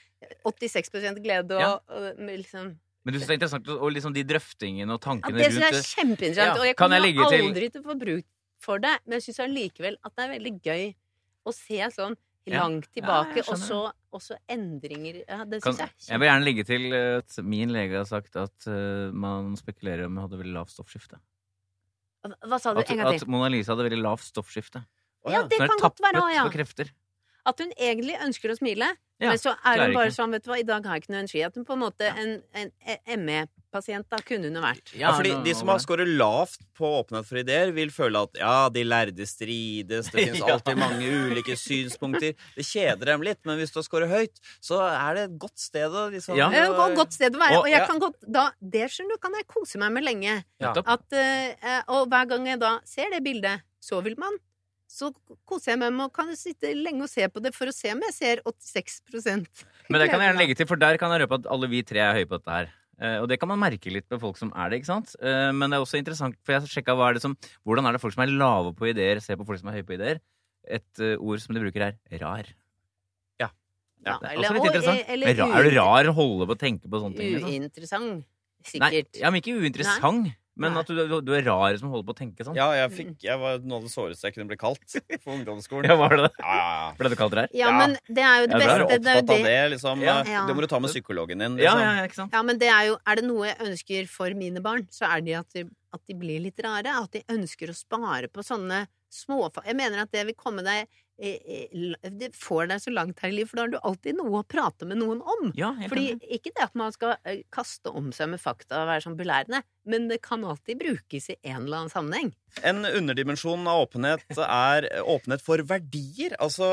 86 glede og, Ja. og liksom Men du synes det er interessant, og liksom de drøftingene og tankene Det Synes jeg er kjempeinteressant, Ja. og jeg Kan kommer jeg aldri til å få bruk for det, men jeg syns allikevel at det er veldig gøy å se sånn. Langt tilbake, Ja, og, så, og så endringer Ja, det syns jeg er jeg vil gjerne legge til at min lege har sagt at uh, man spekulerer om hun hadde veldig lavt stoffskifte. Hva sa du? At, En gang til. at. Mona Lisa hadde veldig lavt stoffskifte. Oh, Ja, det er kan godt være òg, ja. for krefter. At hun egentlig ønsker å smile, Ja, men så er hun bare ikke. sånn, vet du hva, i dag har jeg ikke noe energi. At hun på en måte Ja. En, en, ME-pasient, da, kunne hun vært. Ja, fordi De som har skåret lavt på åpenhet for ideer, vil føle at ja, de lærde strides, det finnes Ja. alltid mange ulike synspunkter. Det kjeder dem litt, men hvis du har skåret høyt, så er det et godt sted å liksom Ja. Det er et godt sted å være. Og- Og jeg ja. kan godt, da, det skjønner du, kan jeg kose meg med lenge. Ja. At, eh, og hver gang jeg da ser det bildet, så vil man så koser jeg meg med å kan sitte lenge og se på det for å se om jeg ser 86% Men det kan jeg gjerne legge til, for der kan jeg røpe at alle vi tre er høye på dette her. Eh, og det kan man merke litt med folk som er det, ikke sant? Eh, men det er også interessant, for jeg sjekka hva er det som Hvordan er det folk som er lave på ideer, ser på folk som er høye på ideer? Et eh, ord som de bruker, er rar. Ja. Ja, Det er også litt interessant. eller er du rar å holde på å tenke på sånne ting? Uinteressant. Uinteressant. Nei, Sikkert. ja, men ikke uinteressant. Men Nei. at du, du, du er rar som holder på å tenke sånn. Ja, jeg, fikk, jeg var noe av det såreste jeg kunne bli kalt på ungdomsskolen. Ja, var det det? Ja, ja, ja. Ble du kalt rar? Ja, Ja. men det er jo det Ja, Jeg beste. Det er jo opptatt av det. det, liksom. Det må du ta med psykologen din. Ja, Liksom. ja, ja, ikke sant? Ja, men det er jo Er det noe jeg ønsker for mine barn, så er det at de, at de blir litt rare. At de ønsker å spare på sånne småfag Jeg mener at det vil komme deg Det får deg så langt her i livet, for da har du alltid noe å prate med noen om. Ja, Fordi. Ikke det at man skal eh, kaste om seg med fakta og være sånn belærende, men det kan alltid brukes i en eller annen sammenheng. En underdimensjon av åpenhet er åpenhet for verdier. Altså,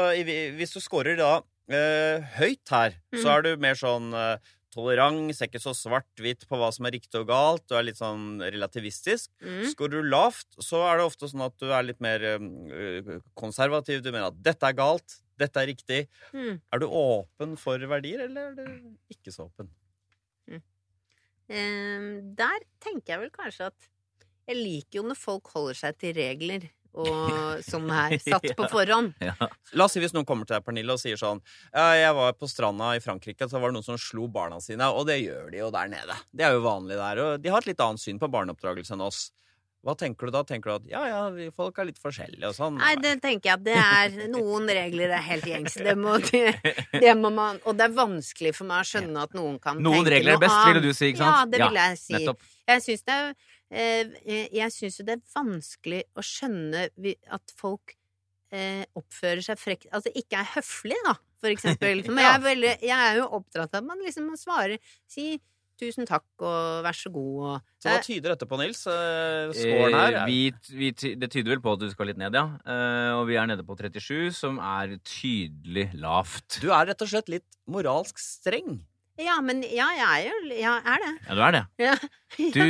hvis du scorer da eh, høyt her, så Mm. er du mer sånn eh, tolerant, ser ikke så svart-hvitt på hva som er riktig og galt, du er litt sånn relativistisk. Mm. Skårer du lavt, så er det ofte sånn at du er litt mer konservativ. Du mener at dette er galt, dette er riktig. Mm. Er du åpen for verdier, eller er du ikke så åpen? Eh, der tenker jeg vel kanskje at jeg liker jo når folk holder seg til regler og, som er satt på forhånd. Ja. La oss si hvis noen kommer til deg, Pernille, og sier sånn 'Jeg var på stranda i Frankrike, så var det noen som slo barna sine.' Og det gjør de jo der nede. Det er jo vanlig der. Og de har et litt annet syn på barneoppdragelse enn oss. Hva tenker du da? Tenker du at ja, ja, folk er litt forskjellige og sånn? Nei, det tenker jeg at det er Noen regler er helt gjengs. Det må, det, det må man Og det er vanskelig for meg å skjønne at noen kan Noen tenke regler er noe best, ville du si, ikke sant? Ja, det vil jeg si. Nettopp. Jeg syns det er Jeg syns jo det er vanskelig å skjønne at folk eh, oppfører seg frekt Altså ikke er høflige, da, for eksempel. Men jeg, er veldig, jeg er jo oppdratt av at man liksom svarer Si tusen takk og vær så god og Så hva tyder dette på, Nils? Eh, Scoren her? Eh, vi, vi, det tyder vel på at du skal litt ned, ja. Eh, og vi er nede på 37, som er tydelig lavt. Du er rett og slett litt moralsk streng. Ja, men ja, jeg er jo jeg er det. Ja, du er det. Ja. Du,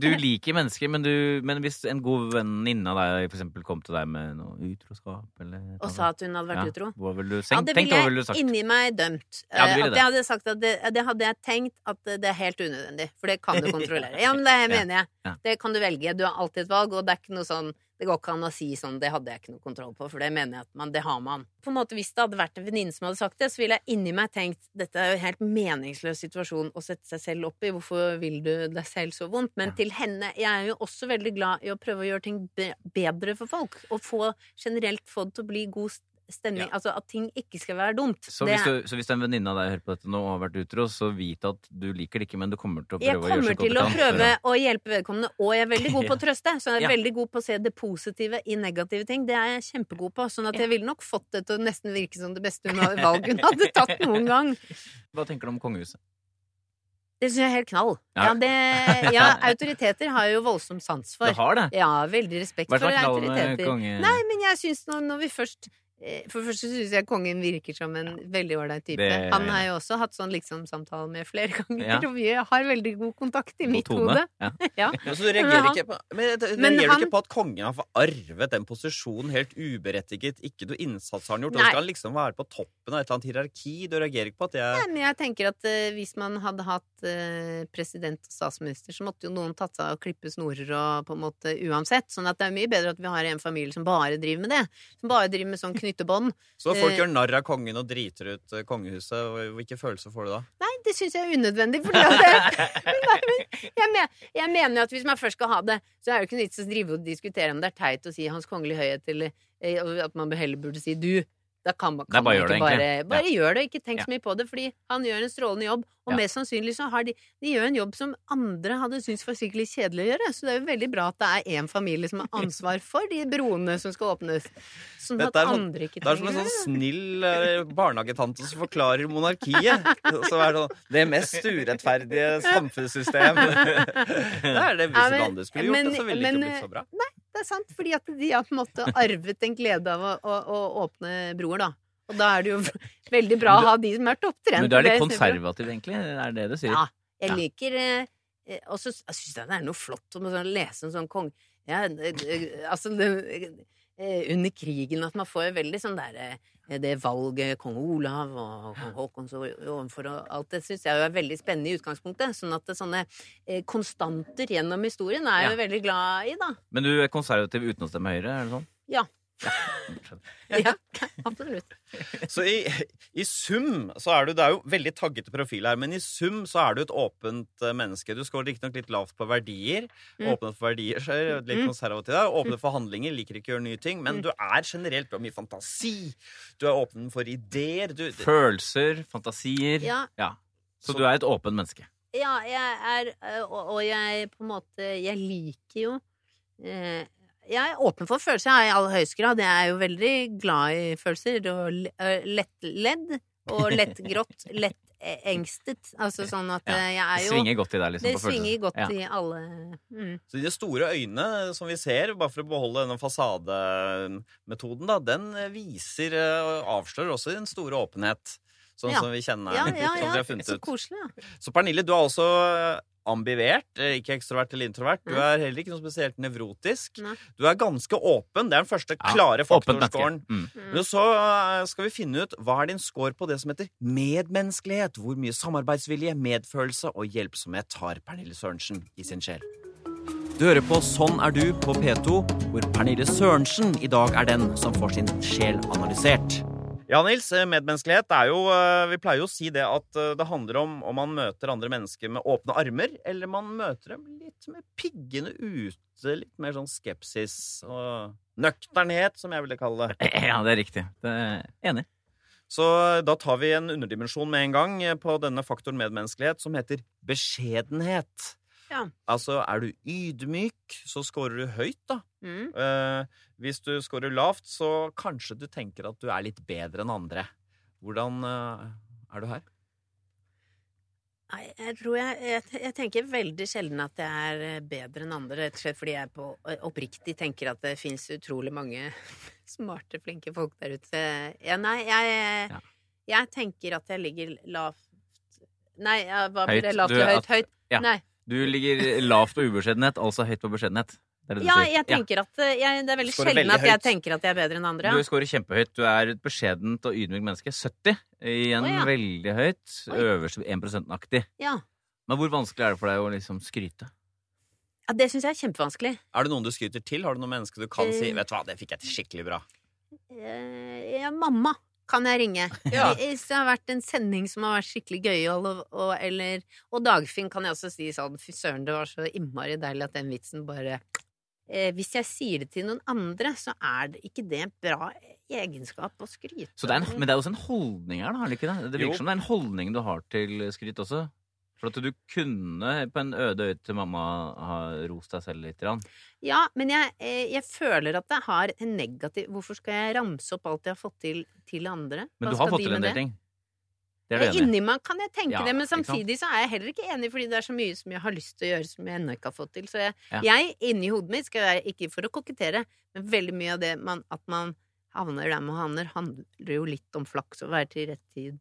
du liker mennesker, men, du, men hvis en god venninne av deg for eksempel kom til deg med noe utroskap eller Og eller sa at hun hadde vært Ja, utro. Hva ville du Ja, det ville jeg ville du inni meg dømt. Ja, Eh, ville at det. jeg hadde sagt at det, det hadde jeg tenkt at det er helt unødvendig, for det kan du kontrollere. Ja, men det mener jeg. Det kan du velge. Du har alltid et valg, og det er ikke noe sånn det går ikke an å si sånn 'det hadde jeg ikke noe kontroll på', for det mener jeg at man, det har man. På en måte Hvis det hadde vært en venninne som hadde sagt det, så ville jeg inni meg tenkt dette er jo en helt meningsløs situasjon å sette seg selv opp i, hvorfor vil du deg selv så vondt? Men Ja. til henne Jeg er jo også veldig glad i å prøve å gjøre ting bedre for folk, og få generelt få det til å bli god stemning. Ja. Altså at ting ikke skal være dumt. Så Det- hvis, du, så hvis en venninne av deg hører på dette nå og har vært utro, så vit at du liker det ikke, men du kommer til å Jeg prøve å gjøre så godt til du å kan. prøve å hjelpe vedkommende, og jeg er veldig god på å trøste. Så jeg er Ja. veldig god på å se det positive i negative ting. Det er jeg kjempegod på. Sånn at jeg ville nok fått det til å nesten virke som det beste valget hun hadde tatt noen gang. Hva tenker du om kongehuset? Det syns jeg er helt knall. Ja. Ja, det, ja, autoriteter har jeg jo voldsom sans for. Du har det? Ja, veldig respekt Hva for er det knall med autoriteter. konge... Nei, men jeg syns når, når vi først For det første syns jeg kongen virker som en veldig ålreit type. Det- Han har jo også hatt sånn liksom-samtale med flere ganger, Ja. og vi har veldig god kontakt i mitt hode. Ja. Ja. Så du reagerer ikke på, men, Men reagerer han- du ikke på at kongen har arvet den posisjonen helt uberettiget? Ikke noe innsats har han gjort? Og Nei. skal han liksom være på toppen av et eller annet hierarki? Du reagerer ikke på at det er Nei, men jeg tenker at uh, hvis man hadde hatt uh, president og statsminister, så måtte jo noen tatt seg av å klippe snorer og på en måte uansett. Sånn at det er mye bedre at vi har en familie som bare driver med det. Som bare driver med sånn knyttebånd. Så folk Eh. gjør narr av kongen og driter ut eh, kongehuset. Hvilke følelser får du da? Nei, det syns jeg er unødvendig. Fordi at jeg, jeg mener jo at hvis man først skal ha det, så er det ikke noe vits å drive og diskutere om det er teit å si Hans Kongelige Høyhet, eller eh, at man heller burde si du. Da kan man, Nei, kan man ikke det, bare, bare ja. gjør det. Ikke tenk så mye på det, fordi han gjør en strålende jobb. Og Ja. mest sannsynlig så har de De gjør en jobb som andre hadde syntes var skikkelig kjedelig å gjøre. Så det er jo veldig bra at det er én familie som har ansvar for de broene som skal åpnes. Sånn at sånn- andre ikke Det er som en sånn snill eh, barnehagetante som forklarer monarkiet. Så er det sånn Det mest urettferdige samfunnssystem. Det er det hvis Ja, men- landet skulle gjort men- det, så ville det ikke blitt så bra. Det er sant, fordi at de har på en måte arvet en glede av å, å, å åpne broer, da. Og da er det jo veldig bra å ha de som er topptrent. Men du er litt konservativ, egentlig? Er det det du sier? Ja. Jeg liker eh, eh, Og så syns jeg det er noe flott om å sånn, lese en sånn kong... Ja, eh, eh, altså det, Under krigen at man får veldig sånn derre det valget kong Olav og kong Haakon så overfor og alt det syns jeg er veldig spennende i utgangspunktet. Sånn at sånne eh, konstanter gjennom historien er jeg jo veldig glad i, da. Men du er konservativ uten å stemme Høyre? er det sånn? Ja, absolutt. Så i, i sum så er du Det er jo veldig taggete profil her, men i sum så er du et åpent eh, menneske. Du scorer riktignok litt lavt på verdier. Mm. Åpnet for verdier, så er du litt Mm. konservativ der. Åpnet for handlinger, liker ikke å gjøre nye ting. Men Mm. du er generelt Du har mye fantasi. Du er åpen for ideer. Du, Følelser, fantasier. Ja, Så du er et åpent menneske. ja jeg er øh, Og og jeg på en måte Jeg liker jo eh, Jeg er åpen for følelser ja, i aller høyeste grad. Jeg er jo veldig glad i følelser. Og le- lettledd og lettgrått. Lettengstet. Altså sånn at Ja, jeg er jo Det svinger godt i deg, liksom. Det på svinger godt Ja. i alle mm. Så de store øynene som vi ser, bare for å beholde denne fasademetoden, da, den viser og avslører også den store åpenhet. Sånn Ja. som vi kjenner Ja, ja, ja. Så koselig, ja. Så Pernille, du har også ambivert, eh, ikke ekstrovert eller introvert. Du Mm. er heller ikke noe spesielt nevrotisk. Nei. Du er ganske åpen. Det er den første klare ja, faktorscoren. Mm. Mm. Men så eh, skal vi finne ut hva er din score på det som heter medmenneskelighet. Hvor mye samarbeidsvilje, medfølelse og hjelpsomhet har Pernille Sørensen i sin sjel. Du hører på Sånn er du på P2, hvor Pernille Sørensen i dag er den som får sin sjel analysert. Ja, Nils, eh, medmenneskelighet er jo eh, Vi pleier jo å si det at eh, det handler om om man møter andre mennesker med åpne armer, eller man møter dem litt med piggene ute. Litt mer sånn skepsis og nøkternhet, som jeg ville kalle det. Ja, det er riktig. Det er Enig. Så da tar vi en underdimensjon med en gang på denne faktoren medmenneskelighet, som heter beskjedenhet. Ja. Altså, er du ydmyk, så scorer du høyt, da. Mm. Eh, hvis du scorer lavt, så kanskje du tenker at du er litt bedre enn andre. Hvordan eh, er du her? Nei, jeg tror jeg, jeg, jeg tenker veldig sjelden at jeg er eh, bedre enn andre, rett og slett fordi jeg på, eh, oppriktig tenker at det fins utrolig mange smarte, flinke folk der ute. Ja, nei, jeg, Ja. jeg tenker at jeg ligger lavt Nei, hva blir det? Lavt og høyt? Høyt? ja. Nei. Du ligger lavt på ubeskjedenhet, altså høyt på beskjedenhet. Det er det du Ja, sier. jeg tenker at eh, jeg, Det er veldig Skårer sjelden veldig at jeg høyt. tenker at jeg er bedre enn andre. Du scorer kjempehøyt. Du er et beskjedent og ydmykt menneske. 70. Igjen Å, ja. veldig høyt. Oi. Øverst 1 %-aktig. Ja, Men hvor vanskelig er det for deg å liksom skryte? ja Det syns jeg er kjempevanskelig. Er det noen du skryter til? Har du noen mennesker du kan si Eh. 'Vet du hva, det fikk jeg til skikkelig bra'? Eh, ja, mamma kan jeg ringe. Ja. Hvis det har vært en sending som har vært skikkelig gøyal, og, og, eller, og Dagfinn kan jeg også si sånn Fy søren, det var så innmari deilig at den vitsen bare eh, Hvis jeg sier det til noen andre, så er det ikke det en bra egenskap å skryte det en, men det er også en holdning her, da? er det ikke det? Det virker Jo. som det er en holdning du har til skryt også. For at du kunne på en øde øy til mamma ha rost deg selv litt. Rann. Ja, men jeg, eh, jeg føler at det har en negativ Hvorfor skal jeg ramse opp alt jeg har fått til til andre? Men Hva du har fått til en del ting. Det er du Eh, enig i? Inni meg kan jeg tenke Ja, det, men samtidig så er jeg heller ikke enig, fordi det er så mye som jeg har lyst til å gjøre som jeg ennå ikke har fått til. Så jeg, Ja. jeg inni hodet mitt, skal være, ikke for å kokettere, men veldig mye av det man, at man havner der man havner, handler jo litt om flaks og være til rett tid,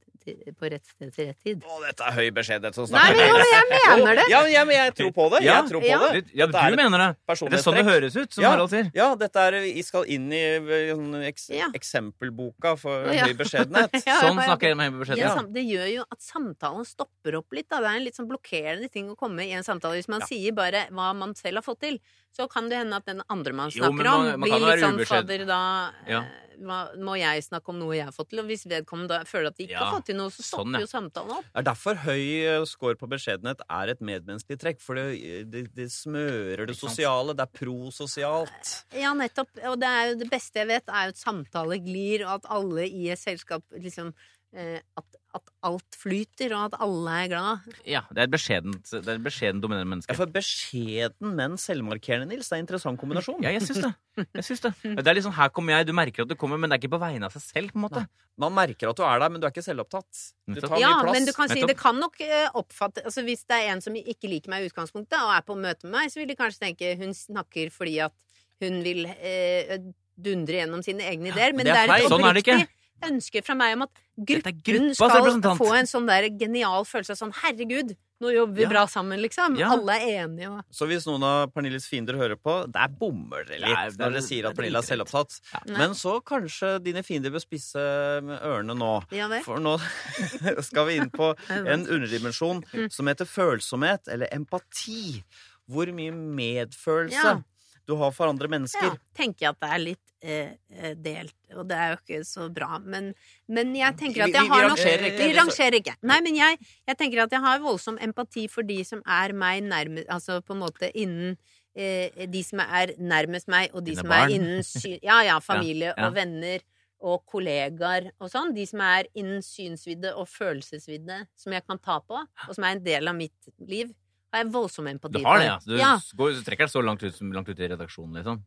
på rett sted til rett tid. Å, dette er høy beskjedenhet som Nei, men jo, men jeg mener det! Ja, men jeg, men jeg tror på det. Ja, Jeg tror på ja. det. Du, ja, du mener det. Det er sånn det høres ut, som Ja. Harald sier. Ja, dette er Vi skal inn i eh, sånn eks Ja. eksempelboka for ja. høy beskjedenhet. Sånn snakker jeg med høy beskjedenhet. det gjør jo at samtalen stopper opp litt. Da. Det er en litt sånn blokkerende ting å komme i en samtale. Hvis man Ja. sier bare hva man selv har fått til, så kan det hende at den andre man snakker jo, man- om, blir litt sånn. Fader, da Ja. eh, må jeg snakke om noe jeg har fått til? Og hvis vedkommende føler at de ikke Ja, har fått til noe, så stopper sånn, ja. jo samtalen opp. Det er derfor høy eh, score på beskjedenhet er et medmenneskelig trekk. For det, det, det smører det sosiale. Det er prososialt. Ja, nettopp. Og det er jo det beste jeg vet, er jo at samtale glir, og at alle i et selskap liksom eh, at, at alt flyter, og at alle er glad. Ja, det er et beskjedent, det er et beskjedent dominerende Ja, for beskjeden, men selvmarkerende, Nils. Det er en interessant kombinasjon. Ja, jeg syns det. Jeg syns det. Det er liksom, her kommer jeg, du merker at du kommer, men det er ikke på vegne av seg selv. på en måte. Man merker at du er der, men du er ikke selvopptatt. Du tar Ja, mye plass. men du kan si det kan nok eh, oppfatte altså Hvis det er en som ikke liker meg i utgangspunktet, og er på møte med meg, så vil de kanskje tenke hun snakker fordi at hun vil eh, dundre gjennom sine egne ideer. Men det det er er, oppriktig. Sånn er det ikke. Oppriktig ønske fra meg om at gruppen skal få en sånn der genial følelse av sånn herregud, nå jobber vi Ja. bra sammen, liksom. Ja. Alle er enige og Så hvis noen av Pernilles fiender hører på, der bommer dere litt Nei, det er- når dere sier at er Pernille er selvopptatt. Ja. Men så kanskje dine fiender bør spisse ørene nå. For nå skal vi inn på en underdimensjon Mm. som heter følsomhet, eller empati. Hvor mye medfølelse Ja. du har for andre mennesker. Ja, tenker jeg at det er litt delt, og det er jo ikke så bra. Men, men jeg tenker at jeg vi- vi har nok ikke, Vi vi- rangerer ikke. Nei, men jeg, jeg tenker at jeg har voldsom empati for de som er meg nærmest Altså på en måte innen eh, De som er nærmest meg, og de Dine som barn. er innen syn... Ja, ja, familie ja. og venner og kollegaer og sånn. De som er innen synsvidde og følelsesvidde, som jeg kan ta på, og som er en del av mitt liv, har jeg voldsom empati Du har det, ja? Du, ja. Går, du trekker deg så langt ut, langt ut i redaksjonen, liksom?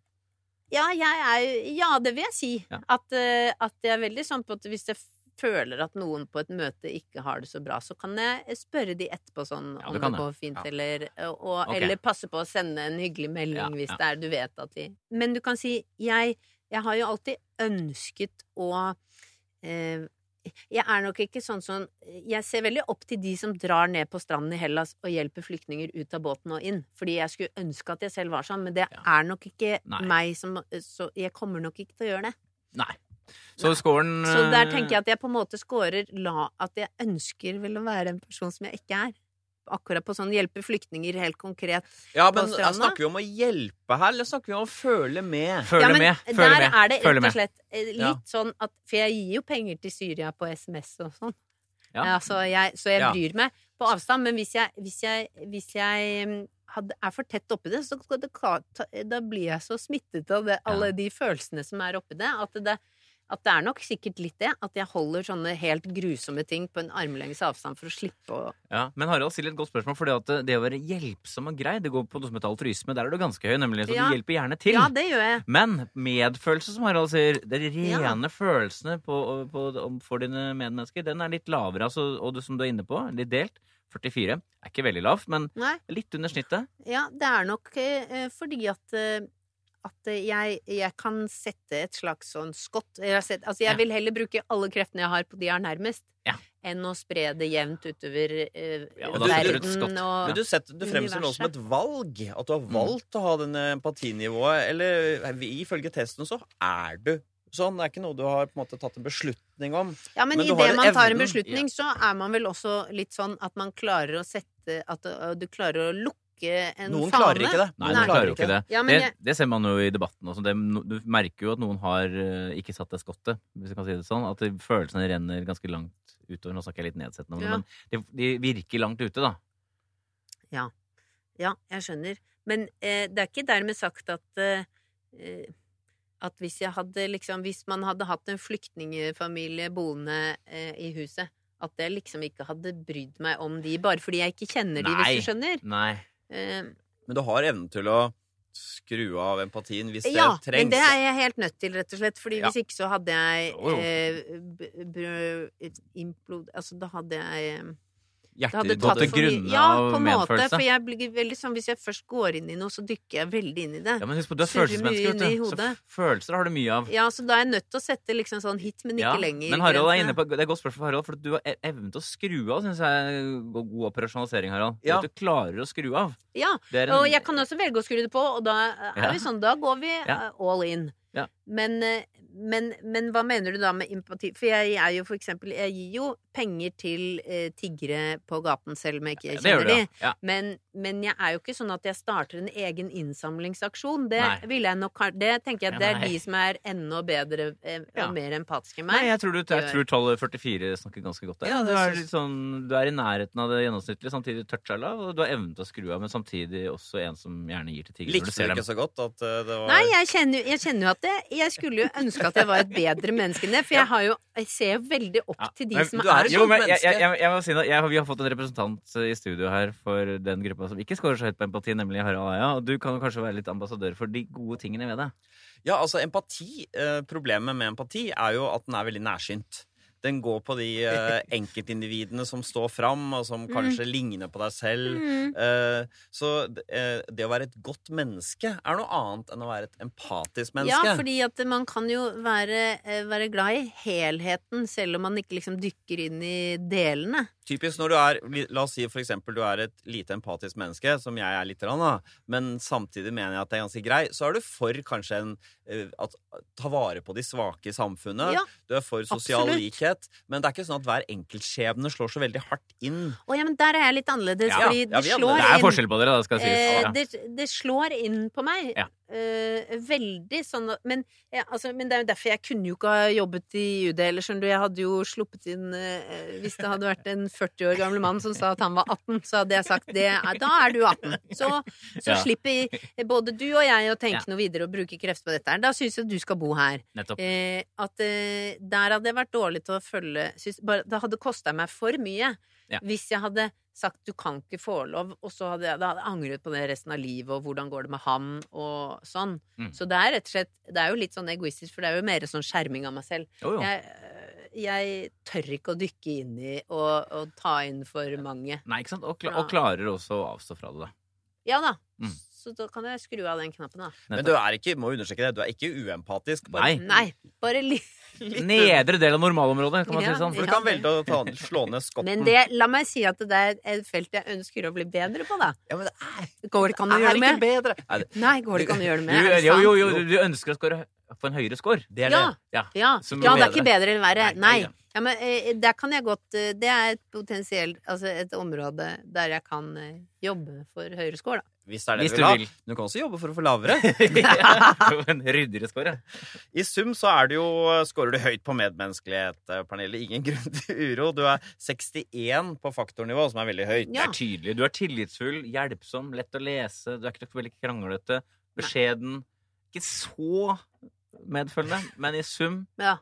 Ja, jeg er Ja, det vil jeg si. Ja. At, det at jeg er veldig sånn på at hvis jeg føler at noen på et møte ikke har det så bra, så kan jeg spørre de etterpå sånn om det det. går fint, eller, og, okay. eller passe på å sende en hyggelig melding hvis det er du vet at de Men du kan si jeg, jeg har jo alltid ønsket å eh, jeg er nok ikke sånn som Jeg ser veldig opp til de som drar ned på stranden i Hellas og hjelper flyktninger ut av båten og inn. Fordi jeg skulle ønske at jeg selv var sånn, men det Ja. er nok ikke Nei. meg som Så jeg kommer nok ikke til å gjøre det. Nei. Så Nei. scoren Så der eh, tenker jeg at jeg på en måte scorer la At jeg ønsker vel å være en person som jeg ikke er. Akkurat på sånn hjelpe flyktninger helt konkret. Ja, på men stranda. snakker vi om å hjelpe her, eller snakker vi om å føle med? Føle ja, men med. Følge der med. er det rett og slett eh, litt Ja. sånn at For jeg gir jo penger til Syria på SMS og sånn. Ja. Ja, så, jeg, så jeg Ja. bryr meg på avstand. Men hvis jeg, hvis jeg, hvis jeg mm, hadde, er for tett oppi det, så det, da blir jeg så smittet av det, alle de følelsene som er oppi det, at det, at det er nok sikkert litt det. At jeg holder sånne helt grusomme ting på en armlengdes avstand for å slippe å Ja, Men Harald stiller et godt spørsmål. For det, det å være hjelpsom og grei, det går på noe som heter altruisme. Der er du ganske høy, nemlig. Så Ja. du hjelper gjerne til. Ja, det gjør jeg. Men medfølelse, som Harald sier, de Ja. rene følelsene på, på, for dine medmennesker, den er litt lavere. Altså, og det, som du er inne på, litt delt. 44 er ikke veldig lavt, men Nei. litt under snittet. Ja, det er nok eh, fordi at eh, at jeg, jeg kan sette et slags sånn skott jeg, sett, altså jeg Ja. vil heller bruke alle kreftene jeg har på de jeg har nærmest, Ja. enn å spre det jevnt utover eh, Ja, og verden og Men du, setter, du fremstår nå som et valg. At du har Mm. valgt å ha denne empatinivået. Eller ifølge testen så er du sånn. Det er ikke noe du har på en måte tatt en beslutning om. Ja, men, Men idet man tar en beslutning, så er man vel også litt sånn at man klarer å sette At uh, du klarer å lukke en Noen fane. klarer ikke det. Nei, Noen klarer jo ikke det. Ja, men det, jeg- det ser man jo i debatten også. Det, du merker jo at noen har eh, ikke satt det skottet, hvis jeg kan si det sånn. At det- følelsene renner ganske langt utover. Nå snakker jeg litt nedsettende om det, Ja. men de, de virker langt ute, da. Ja, jeg skjønner. Men eh, det er ikke dermed sagt at eh, eh, at hvis jeg hadde liksom Hvis man hadde hatt en flyktningfamilie boende eh, i huset, at jeg liksom ikke hadde brydd meg om de, bare fordi jeg ikke kjenner de, Nei. hvis du skjønner. Nei. Eh, Men du har evnen til å skru av empatien hvis det ja, men det er jeg helt nødt til, rett og slett. Fordi Ja. hvis ikke så hadde jeg eh, implod... Altså, da hadde jeg eh, Hjertet ditt gått til grunne Ja, av på en måte. For jeg blir veldig sånn Hvis jeg først går inn i noe, så dykker jeg veldig inn i det. Ja, men husk på, du er følelsesmenneske, vet du. Så følelser har du mye av. Ja, så da er jeg nødt til å sette liksom sånn hit, men ikke Ja, lenger. Men Harald er inne på, det er et godt spørsmål for Harald, for du har e- evnen til å skru av, syns jeg god operasjonalisering, Harald. Ja. At du klarer å skru av. Ja, en, og jeg kan også velge å skru det på, og da er Ja. vi sånn, da går vi Ja. eh, all in. Ja. Men, eh, men, men hva mener du da med empati? For jeg er jo for eksempel Jeg gir jo penger til eh, tiggere på gaten selv om jeg ikke kjenner de. ja. ja. Men, men jeg er jo ikke sånn at jeg starter en egen innsamlingsaksjon. Det Nei. vil jeg nok Det tenker jeg at det er Nei. de som er enda bedre eh, Ja. og mer empatiske enn Nei, meg. jeg tror, du, jeg tror tallet 44 snakker ganske godt der. Ja, du, er litt sånn, du er i nærheten av det gjennomsnittlige, samtidig toucha lav, og du har evnen til å skru av, men samtidig også en som gjerne gir til tiggere. Likte du du dem. ikke så godt at uh, det var Nei, jeg kjenner, jeg kjenner jo at det, jeg skulle jo ønske at jeg var et bedre menneske enn det. For jeg, har jo, jeg ser jo veldig opp Ja, til de men som er et Jo, men jeg, menneske. jeg, jeg, jeg må si noe. Jeg, vi har fått en representant eh, i studio her for den gruppa som ikke scorer så høyt på empati, nemlig Harald Eia. Og du kan jo kanskje være litt ambassadør for de gode tingene ved det. Ja, altså empati eh, Problemet med empati er jo at den er veldig nærsynt. Den går på de eh, enkeltindividene som står fram, og som kanskje ligner på deg selv. Mm. Eh, så eh, det å være et godt menneske er noe annet enn å være et empatisk menneske. Ja, fordi at man kan jo være, være glad i helheten, selv om man ikke liksom dykker inn i delene. Typisk når du er La oss si for eksempel du er et lite empatisk menneske, som jeg er litt, men samtidig mener jeg at det er ganske grei, så er du for kanskje en at, Ta vare på de svake i samfunnet. Ja, Du er for sosial absolutt. Likhet. Men det er ikke sånn at hver enkeltskjebne slår så veldig hardt inn. Å ja, men der er jeg litt annerledes, Ja, fordi ja, det slår Det er forskjell på dere, da, skal sies. Eh, Ja. det, det slår inn på meg. Øh, veldig sånn men, ja, altså, men det er jo derfor jeg kunne jo ikke ha jobbet i UD eller skjønner du. Jeg hadde jo sluppet inn øh, Hvis det hadde vært en 40 år gammel mann som sa at han var 18, så hadde jeg sagt det, da er du 18. Så, så Ja. slipper både du og jeg å tenke Ja. noe videre og bruke krefter på dette her. Da syns jeg du skal bo her. Nettopp. Eh, at eh, der hadde jeg vært dårlig til å følge synes, bare, Det hadde kosta meg for mye hvis jeg hadde sagt du kan ikke få lov, og så hadde jeg, da hadde jeg angret på det resten av livet, og hvordan går det med han, og sånn. Mm. Så det er rett og slett Det er jo litt sånn egoistisk, for det er jo mer sånn skjerming av meg selv. Jo, jo. Jeg, øh, jeg tør ikke å dykke inn i og, og ta inn for mange. Nei, ikke sant? Og, kla og klarer også å avstå fra det, da. Ja da. Mm. Så da kan jeg skru av den knappen, da. Men du er ikke, må understreke det, du er ikke uempatisk. Nei. Nei, bare litt. Nedre del av normalområdet, kan man Ja. si sånn. For du Ja, kan velge å ta, slå ned skotten. Men det, la meg si at det er et felt jeg ønsker å bli bedre på, da. ja, men det er, Går det ikke an å gjøre det med? bedre. Nei, går det ikke an å gjøre det med? Du, jo, jo, jo, du ønsker å score, få en høyere score. det er Ja. det. Ja. Ja, Som ja det er ikke bedre. enn eller verre. Nei, Nei. nei, Ja, men eh, der kan jeg godt eh, Det er et potensielt Altså et område der jeg kan eh, jobbe for høyere score, da. Hvis det er det Hvis du du vil ha. vil. Du kan også jobbe for å få lavere. Ja. en ryddigere score. I sum så er det jo, Skårer du høyt på medmenneskelighet, eh, Pernille. Ingen grunn til uro. Du er 61 på faktornivå, som er veldig høyt. Det er tydelig. Du er tillitsfull, hjelpsom, lett å lese. Du er ikke veldig kranglete. Beskjeden. Ikke så medfølende, men i sum Ja.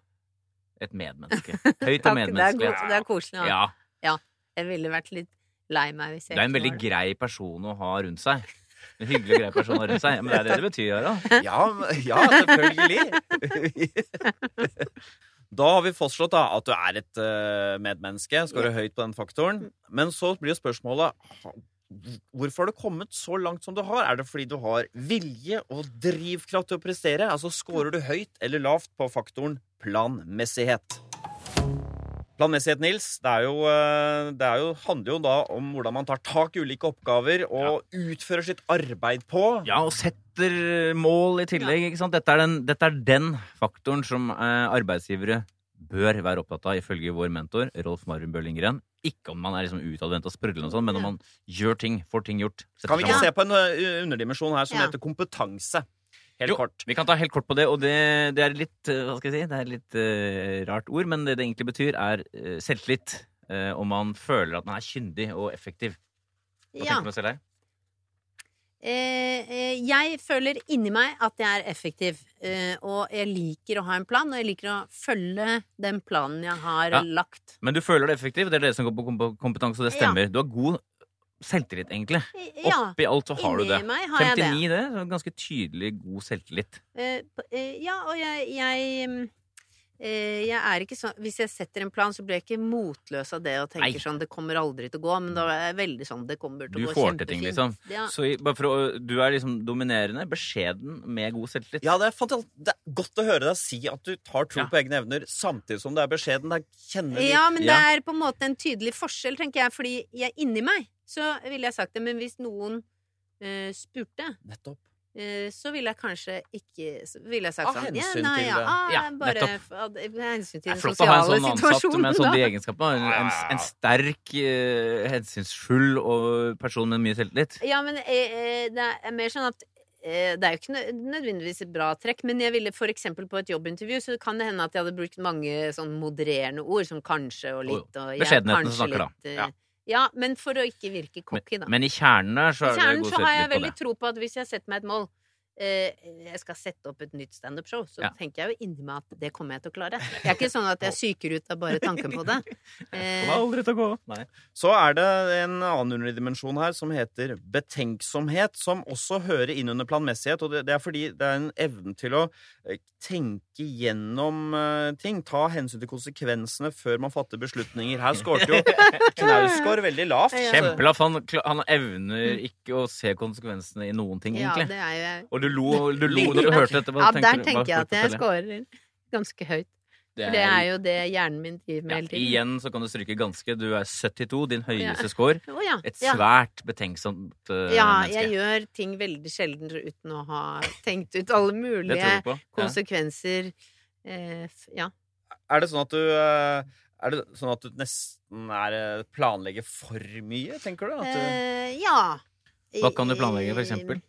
et medmenneske. Høyt og medmenneskelig. det er, det er koselig. Ja. Ja. Jeg ville vært litt lei meg hvis jeg Det er en veldig var det. grei person å ha rundt seg. En hyggelig og grei person å ha rundt seg. Men det er det det betyr, Harald. Ja, ja selvfølgelig. Da har vi fastslått da, at du er et eh, medmenneske. Skårer høyt på den faktoren. Men så blir jo spørsmålet Hvorfor har du kommet så langt som du har? Er det fordi du har vilje og drivkraft til å prestere? Altså, Skårer du høyt eller lavt på faktoren planmessighet? Planmessighet, Nils, det, er jo, eh, det er jo, handler jo da om hvordan man tar tak i ulike oppgaver og utfører sitt arbeid på. Ja, og setter mål i tillegg. ikke sant? Dette er den, dette er den faktoren som eh, arbeidsgivere bør være opptatt av, ifølge vår mentor Rolf Marvin Bøhlingren. Ikke om man er liksom utadvendt og sprudlende, og sånt, men om man gjør ting, får ting gjort. Kan vi ikke sammen? se på en underdimensjon her som Ja. heter kompetanse? Helt Jo, kort. Vi kan ta helt kort på det, og det, det er litt eh, hva skal jeg si, det er litt uh, rart ord, men det det egentlig betyr, er uh, selvtillit. Uh, om man føler at man er kyndig og effektiv. Hva Ja. tenker du selv her? Eh, eh, jeg føler inni meg at jeg er effektiv, eh, og jeg liker å ha en plan, og jeg liker å følge den planen jeg har Ja. lagt. Men du føler deg effektiv, det er det som går på kompetanse, og det Ja. stemmer. Du har god selvtillit, egentlig. Ja, Oppi alt så har du det. meg har jeg det. 59, det. så Ganske tydelig god selvtillit. Uh, ja, og jeg, jeg mm, jeg er ikke sånn Hvis jeg setter en plan, så blir jeg ikke motløs av det og tenker Nei. sånn Det kommer aldri til å gå, men da er jeg veldig sånn Det kommer til Du å gå får til ting, kjempefint. liksom. Ja. Så bare for å, du er liksom dominerende, beskjeden med god selvtillit. Ja, det er, fantastisk. det er godt å høre deg si at du tar tro Ja. på egne evner, samtidig som det er beskjeden. Er du Ja, men det er på en måte en tydelig forskjell, tenker jeg, fordi jeg inni meg så ville jeg sagt det, men hvis noen eh, spurte, Nettopp. Eh, så ville jeg kanskje ikke Så ville jeg sagt Av sånn Ja, hensyn nei, til ja, det. ah, Ja, bare nettopp. av av hensyn til Det er den flott å ha en sånn ansatt med med sånn de da. egenskapene. En, en, en sterk, uh, hensynsfull og person med mye selvtillit. Ja, men eh, eh, det er mer sånn at eh, det er jo ikke nødvendigvis et bra trekk, men jeg ville for eksempel på et jobbintervju, så kan det hende at jeg hadde brukt mange sånn modererende ord, som kanskje og litt og ja, Beskjedenheten som snakker da. litt, eh, Ja. Ja, men for å ikke virke cocky, da. Men i kjernen der så I er det kjernen god så har jeg veldig tro på at hvis jeg setter meg et mål Jeg skal sette opp et nytt standup-show, så Ja. tenker jeg jo inni meg at det kommer jeg til å klare. Jeg er ikke sånn at jeg psyker ut av bare tanken på det. Eh, Kommer aldri til å gå. Nei. Så er det en annen underdimensjon her som heter betenksomhet, som også hører inn under planmessighet. Og det, det er fordi det er en evne til å eh, tenke gjennom eh, ting. Ta hensyn til konsekvensene før man fatter beslutninger. Her skårte jo Knausgård veldig lavt. Kjempelavt. Kjempelav. Han, han evner ikke å se konsekvensene i noen ting, ja, egentlig. det er jo jeg. Og du lo, du lo når du hørte dette. Ja, der tenker jeg at jeg scorer ganske høyt. For det er jo det hjernen min driver med ja, hele tiden. Igjen så kan du stryke ganske. Du er 72, din høyeste score. Oh, ja. Et ja. svært betenksomt uh, ja, menneske. jeg gjør ting veldig sjelden uten å ha tenkt ut alle mulige. Ja. konsekvenser. Eh, ja. Er det sånn at du eh, er det sånn at du nesten er planlegger for mye, tenker du? At du Eh, ja. Hva kan du planlegge, for eksempel?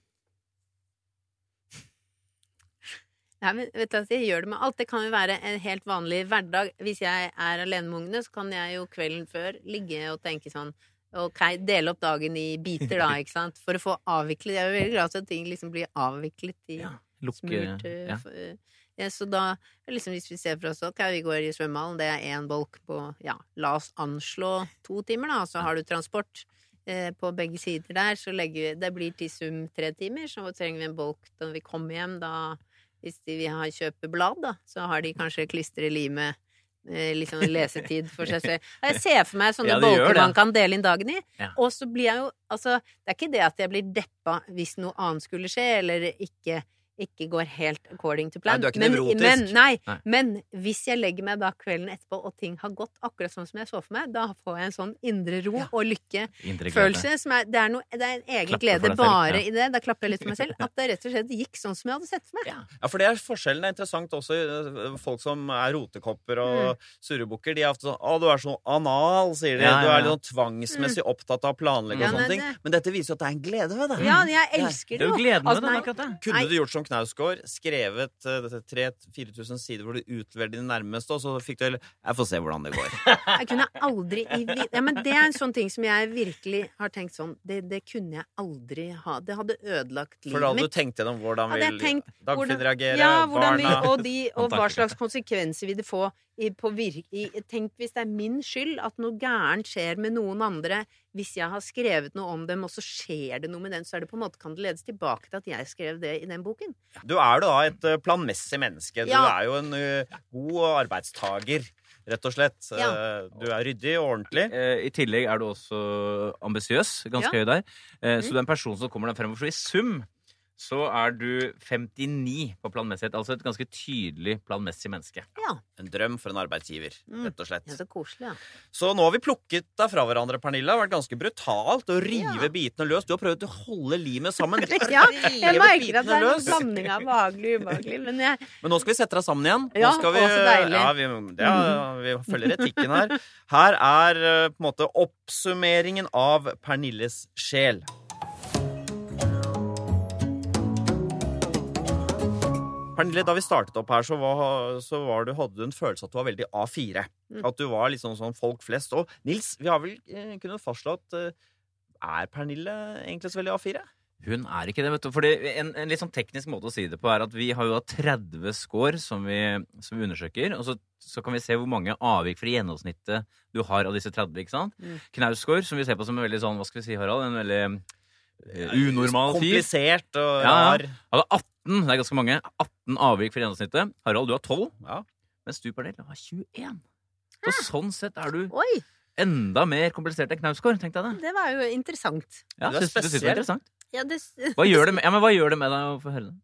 Ja, men vet du, jeg gjør det med alt. Det kan jo være en helt vanlig hverdag. Hvis jeg er alene med ungene, så kan jeg jo kvelden før ligge og tenke sånn Ok, dele opp dagen i biter, da, ikke sant? For å få avviklet Jeg er jo veldig glad for at ting liksom blir avviklet i Ja, Lukke smurt ja. f- eh, ja, Så da, liksom hvis vi ser for oss Ok, vi går i svømmehallen, det er én bolk på Ja, la oss anslå to timer, da, så har du transport. Eh, på begge sider der, så legger vi Det blir til sum tre timer, så trenger vi en bolk når vi kommer hjem, da Hvis de vil ha kjøpe blad, da, så har de kanskje klistre limet eh, liksom lesetid for seg selv. Jeg ser for meg sånne Ja, bolker man kan dele inn dagen i. Ja. Og så blir jeg jo Altså, det er ikke det at jeg blir deppa hvis noe annet skulle skje, eller ikke, ikke går helt according to plan. Nei, du er ikke men, nevrotisk. Men, nei, Nei. men hvis jeg legger meg da kvelden etterpå, og ting har gått akkurat sånn som jeg så for meg, da får jeg en sånn indre ro Ja. og lykke Indre glede. følelse. Som er, det, er noe, det er en egen Klappe glede selv, bare ja. i det. Da klapper jeg litt for meg selv. At det rett og slett gikk sånn som jeg hadde sett for meg. Ja. Ja, for det er forskjellen er interessant også. øh, Folk som er rotekopper og surrebukker, de er ofte sånn 'Å, du er så anal', sier de. Du er litt sånn tvangsmessig opptatt av å planlegge og sånne ting. Men dette viser jo at det er en glede ved det. Ja, jeg elsker Det Det er jo gleden ved med det, akkurat det. Kunne du gjort som Knausgård, skrevet uh, 3000-4000 sider hvor du utleverer dine nærmeste, og så fikk du Jeg får se hvordan det går. Jeg kunne aldri Ja, men det er en sånn ting som jeg virkelig har tenkt sånn Det, det kunne jeg aldri ha. Det hadde ødelagt livet mitt. For da hadde du tenkt gjennom hvordan vil tenkt Dagfinn reagere, Ja, barna vi, og, de, og hva slags konsekvenser vil det få i, på virk, i, Tenk hvis det er min skyld at noe gærent skjer med noen andre. Hvis jeg har skrevet noe om dem, og så skjer det noe med den, så er det på en måte, kan det ledes tilbake til at jeg skrev det i den boken. Du er da et uh, planmessig menneske. Du Ja. er jo en uh, god arbeidstager, rett og slett. Ja. Uh, Du er ryddig og ordentlig. Eh, I tillegg er du også ambisiøs, ganske høy der. Eh, Så du er en person som kommer deg fremover. Så i sum så er du 59 på planmessighet. Altså et ganske tydelig planmessig menneske. Ja, En drøm for en arbeidsgiver, Mm. rett og slett. ja så koselig, ja. Så nå har vi plukket deg fra hverandre, Pernille. Det har vært ganske brutalt å rive Ja. bitene løs. Du har prøvd å holde limet sammen. Ja, Jeg merker at det er en blanding av behagelig og ubehagelig, men jeg Men nå skal vi sette deg sammen igjen. Nå Ja, skal vi, også deilig. Ja, vi, det er, vi følger etikken her. Her er eh, på en måte oppsummeringen av Pernilles sjel. Pernille, da vi startet opp her, så, var, så var du, hadde du en følelse at du var veldig A4. Mm. At du var liksom sånn folk flest. Og Nils, vi har vel eh, kunnet fastslå at eh, er Pernille egentlig så veldig A4? Hun er ikke det, vet du. Fordi en, en litt sånn teknisk måte å si det på er at vi har jo da 30 score som vi, som vi undersøker, og så, så kan vi se hvor mange avvik fra gjennomsnittet du har av disse 30. ikke sant? Mm. Knaus-score, som vi ser på som en veldig sånn, hva skal vi si, Harald, en veldig unormal tid. Komplisert og Ja, ja. rar. Hadde 18, det er ganske mange, 18 avvik fra gjennomsnittet. Harald, du har 12, Ja. mens du, Pernille, har 21. Så sånn sett er du Oi, enda mer komplisert enn Knausgård, tenkte jeg det. det var jo interessant. Ja, Du er synes, du synes det var interessant. Ja, det, Hva gjør det med, ja, men hva gjør det med deg å få høre det?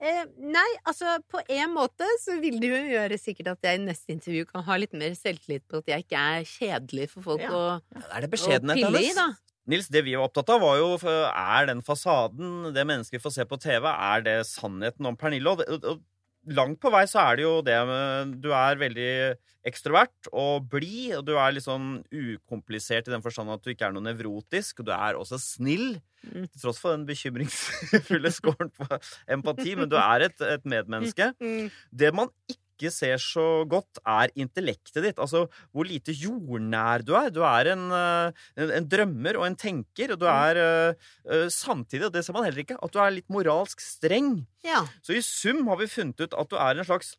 Eh, nei, altså på en måte så vil det jo gjøre sikkert at jeg i neste intervju kan ha litt mer selvtillit på at jeg ikke er kjedelig for folk Ja. å, Ja, Det er det å pille i, da. Nils, det vi var opptatt av, var jo Er den fasaden, det mennesket vi får se på TV, er det sannheten om Pernille? Og, langt på vei så er det jo det Du er veldig ekstrovert og blid, og du er litt sånn ukomplisert i den forstand at du ikke er noe nevrotisk, og du er også snill. Mm. Til tross for den bekymringsfulle scoren på empati, men du er et, et medmenneske. Mm. Det man ikke ser så godt, er intellektet ditt. Altså hvor lite jordnær du er. Du er en, eh, en, drømmer og en tenker, og du er eh, eh, samtidig, og det ser man heller ikke, at du er litt moralsk streng. Ja. Så i sum har vi funnet ut at du er en slags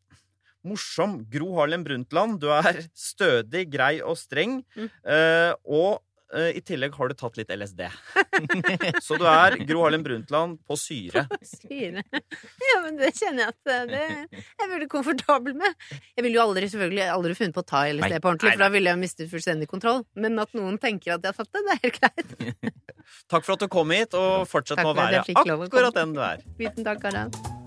morsom Gro Harlem Brundtland. Du er stødig, grei og streng, Mm. og eh, i tillegg har du tatt litt LSD. Så du er Gro Harlem Brundtland på syre. Syre. Ja, men det kjenner jeg at eh, det jeg er veldig komfortabel med. Jeg ville jo aldri selvfølgelig aldri funnet på å ta LSD Nei, på ordentlig, nei, for da ville jeg mistet fullstendig kontroll. Men at noen tenker at jeg har tatt det, det er helt greit. Takk for at du kom hit, og fortsett med å være akkurat den du er. Tusen takk, Harald.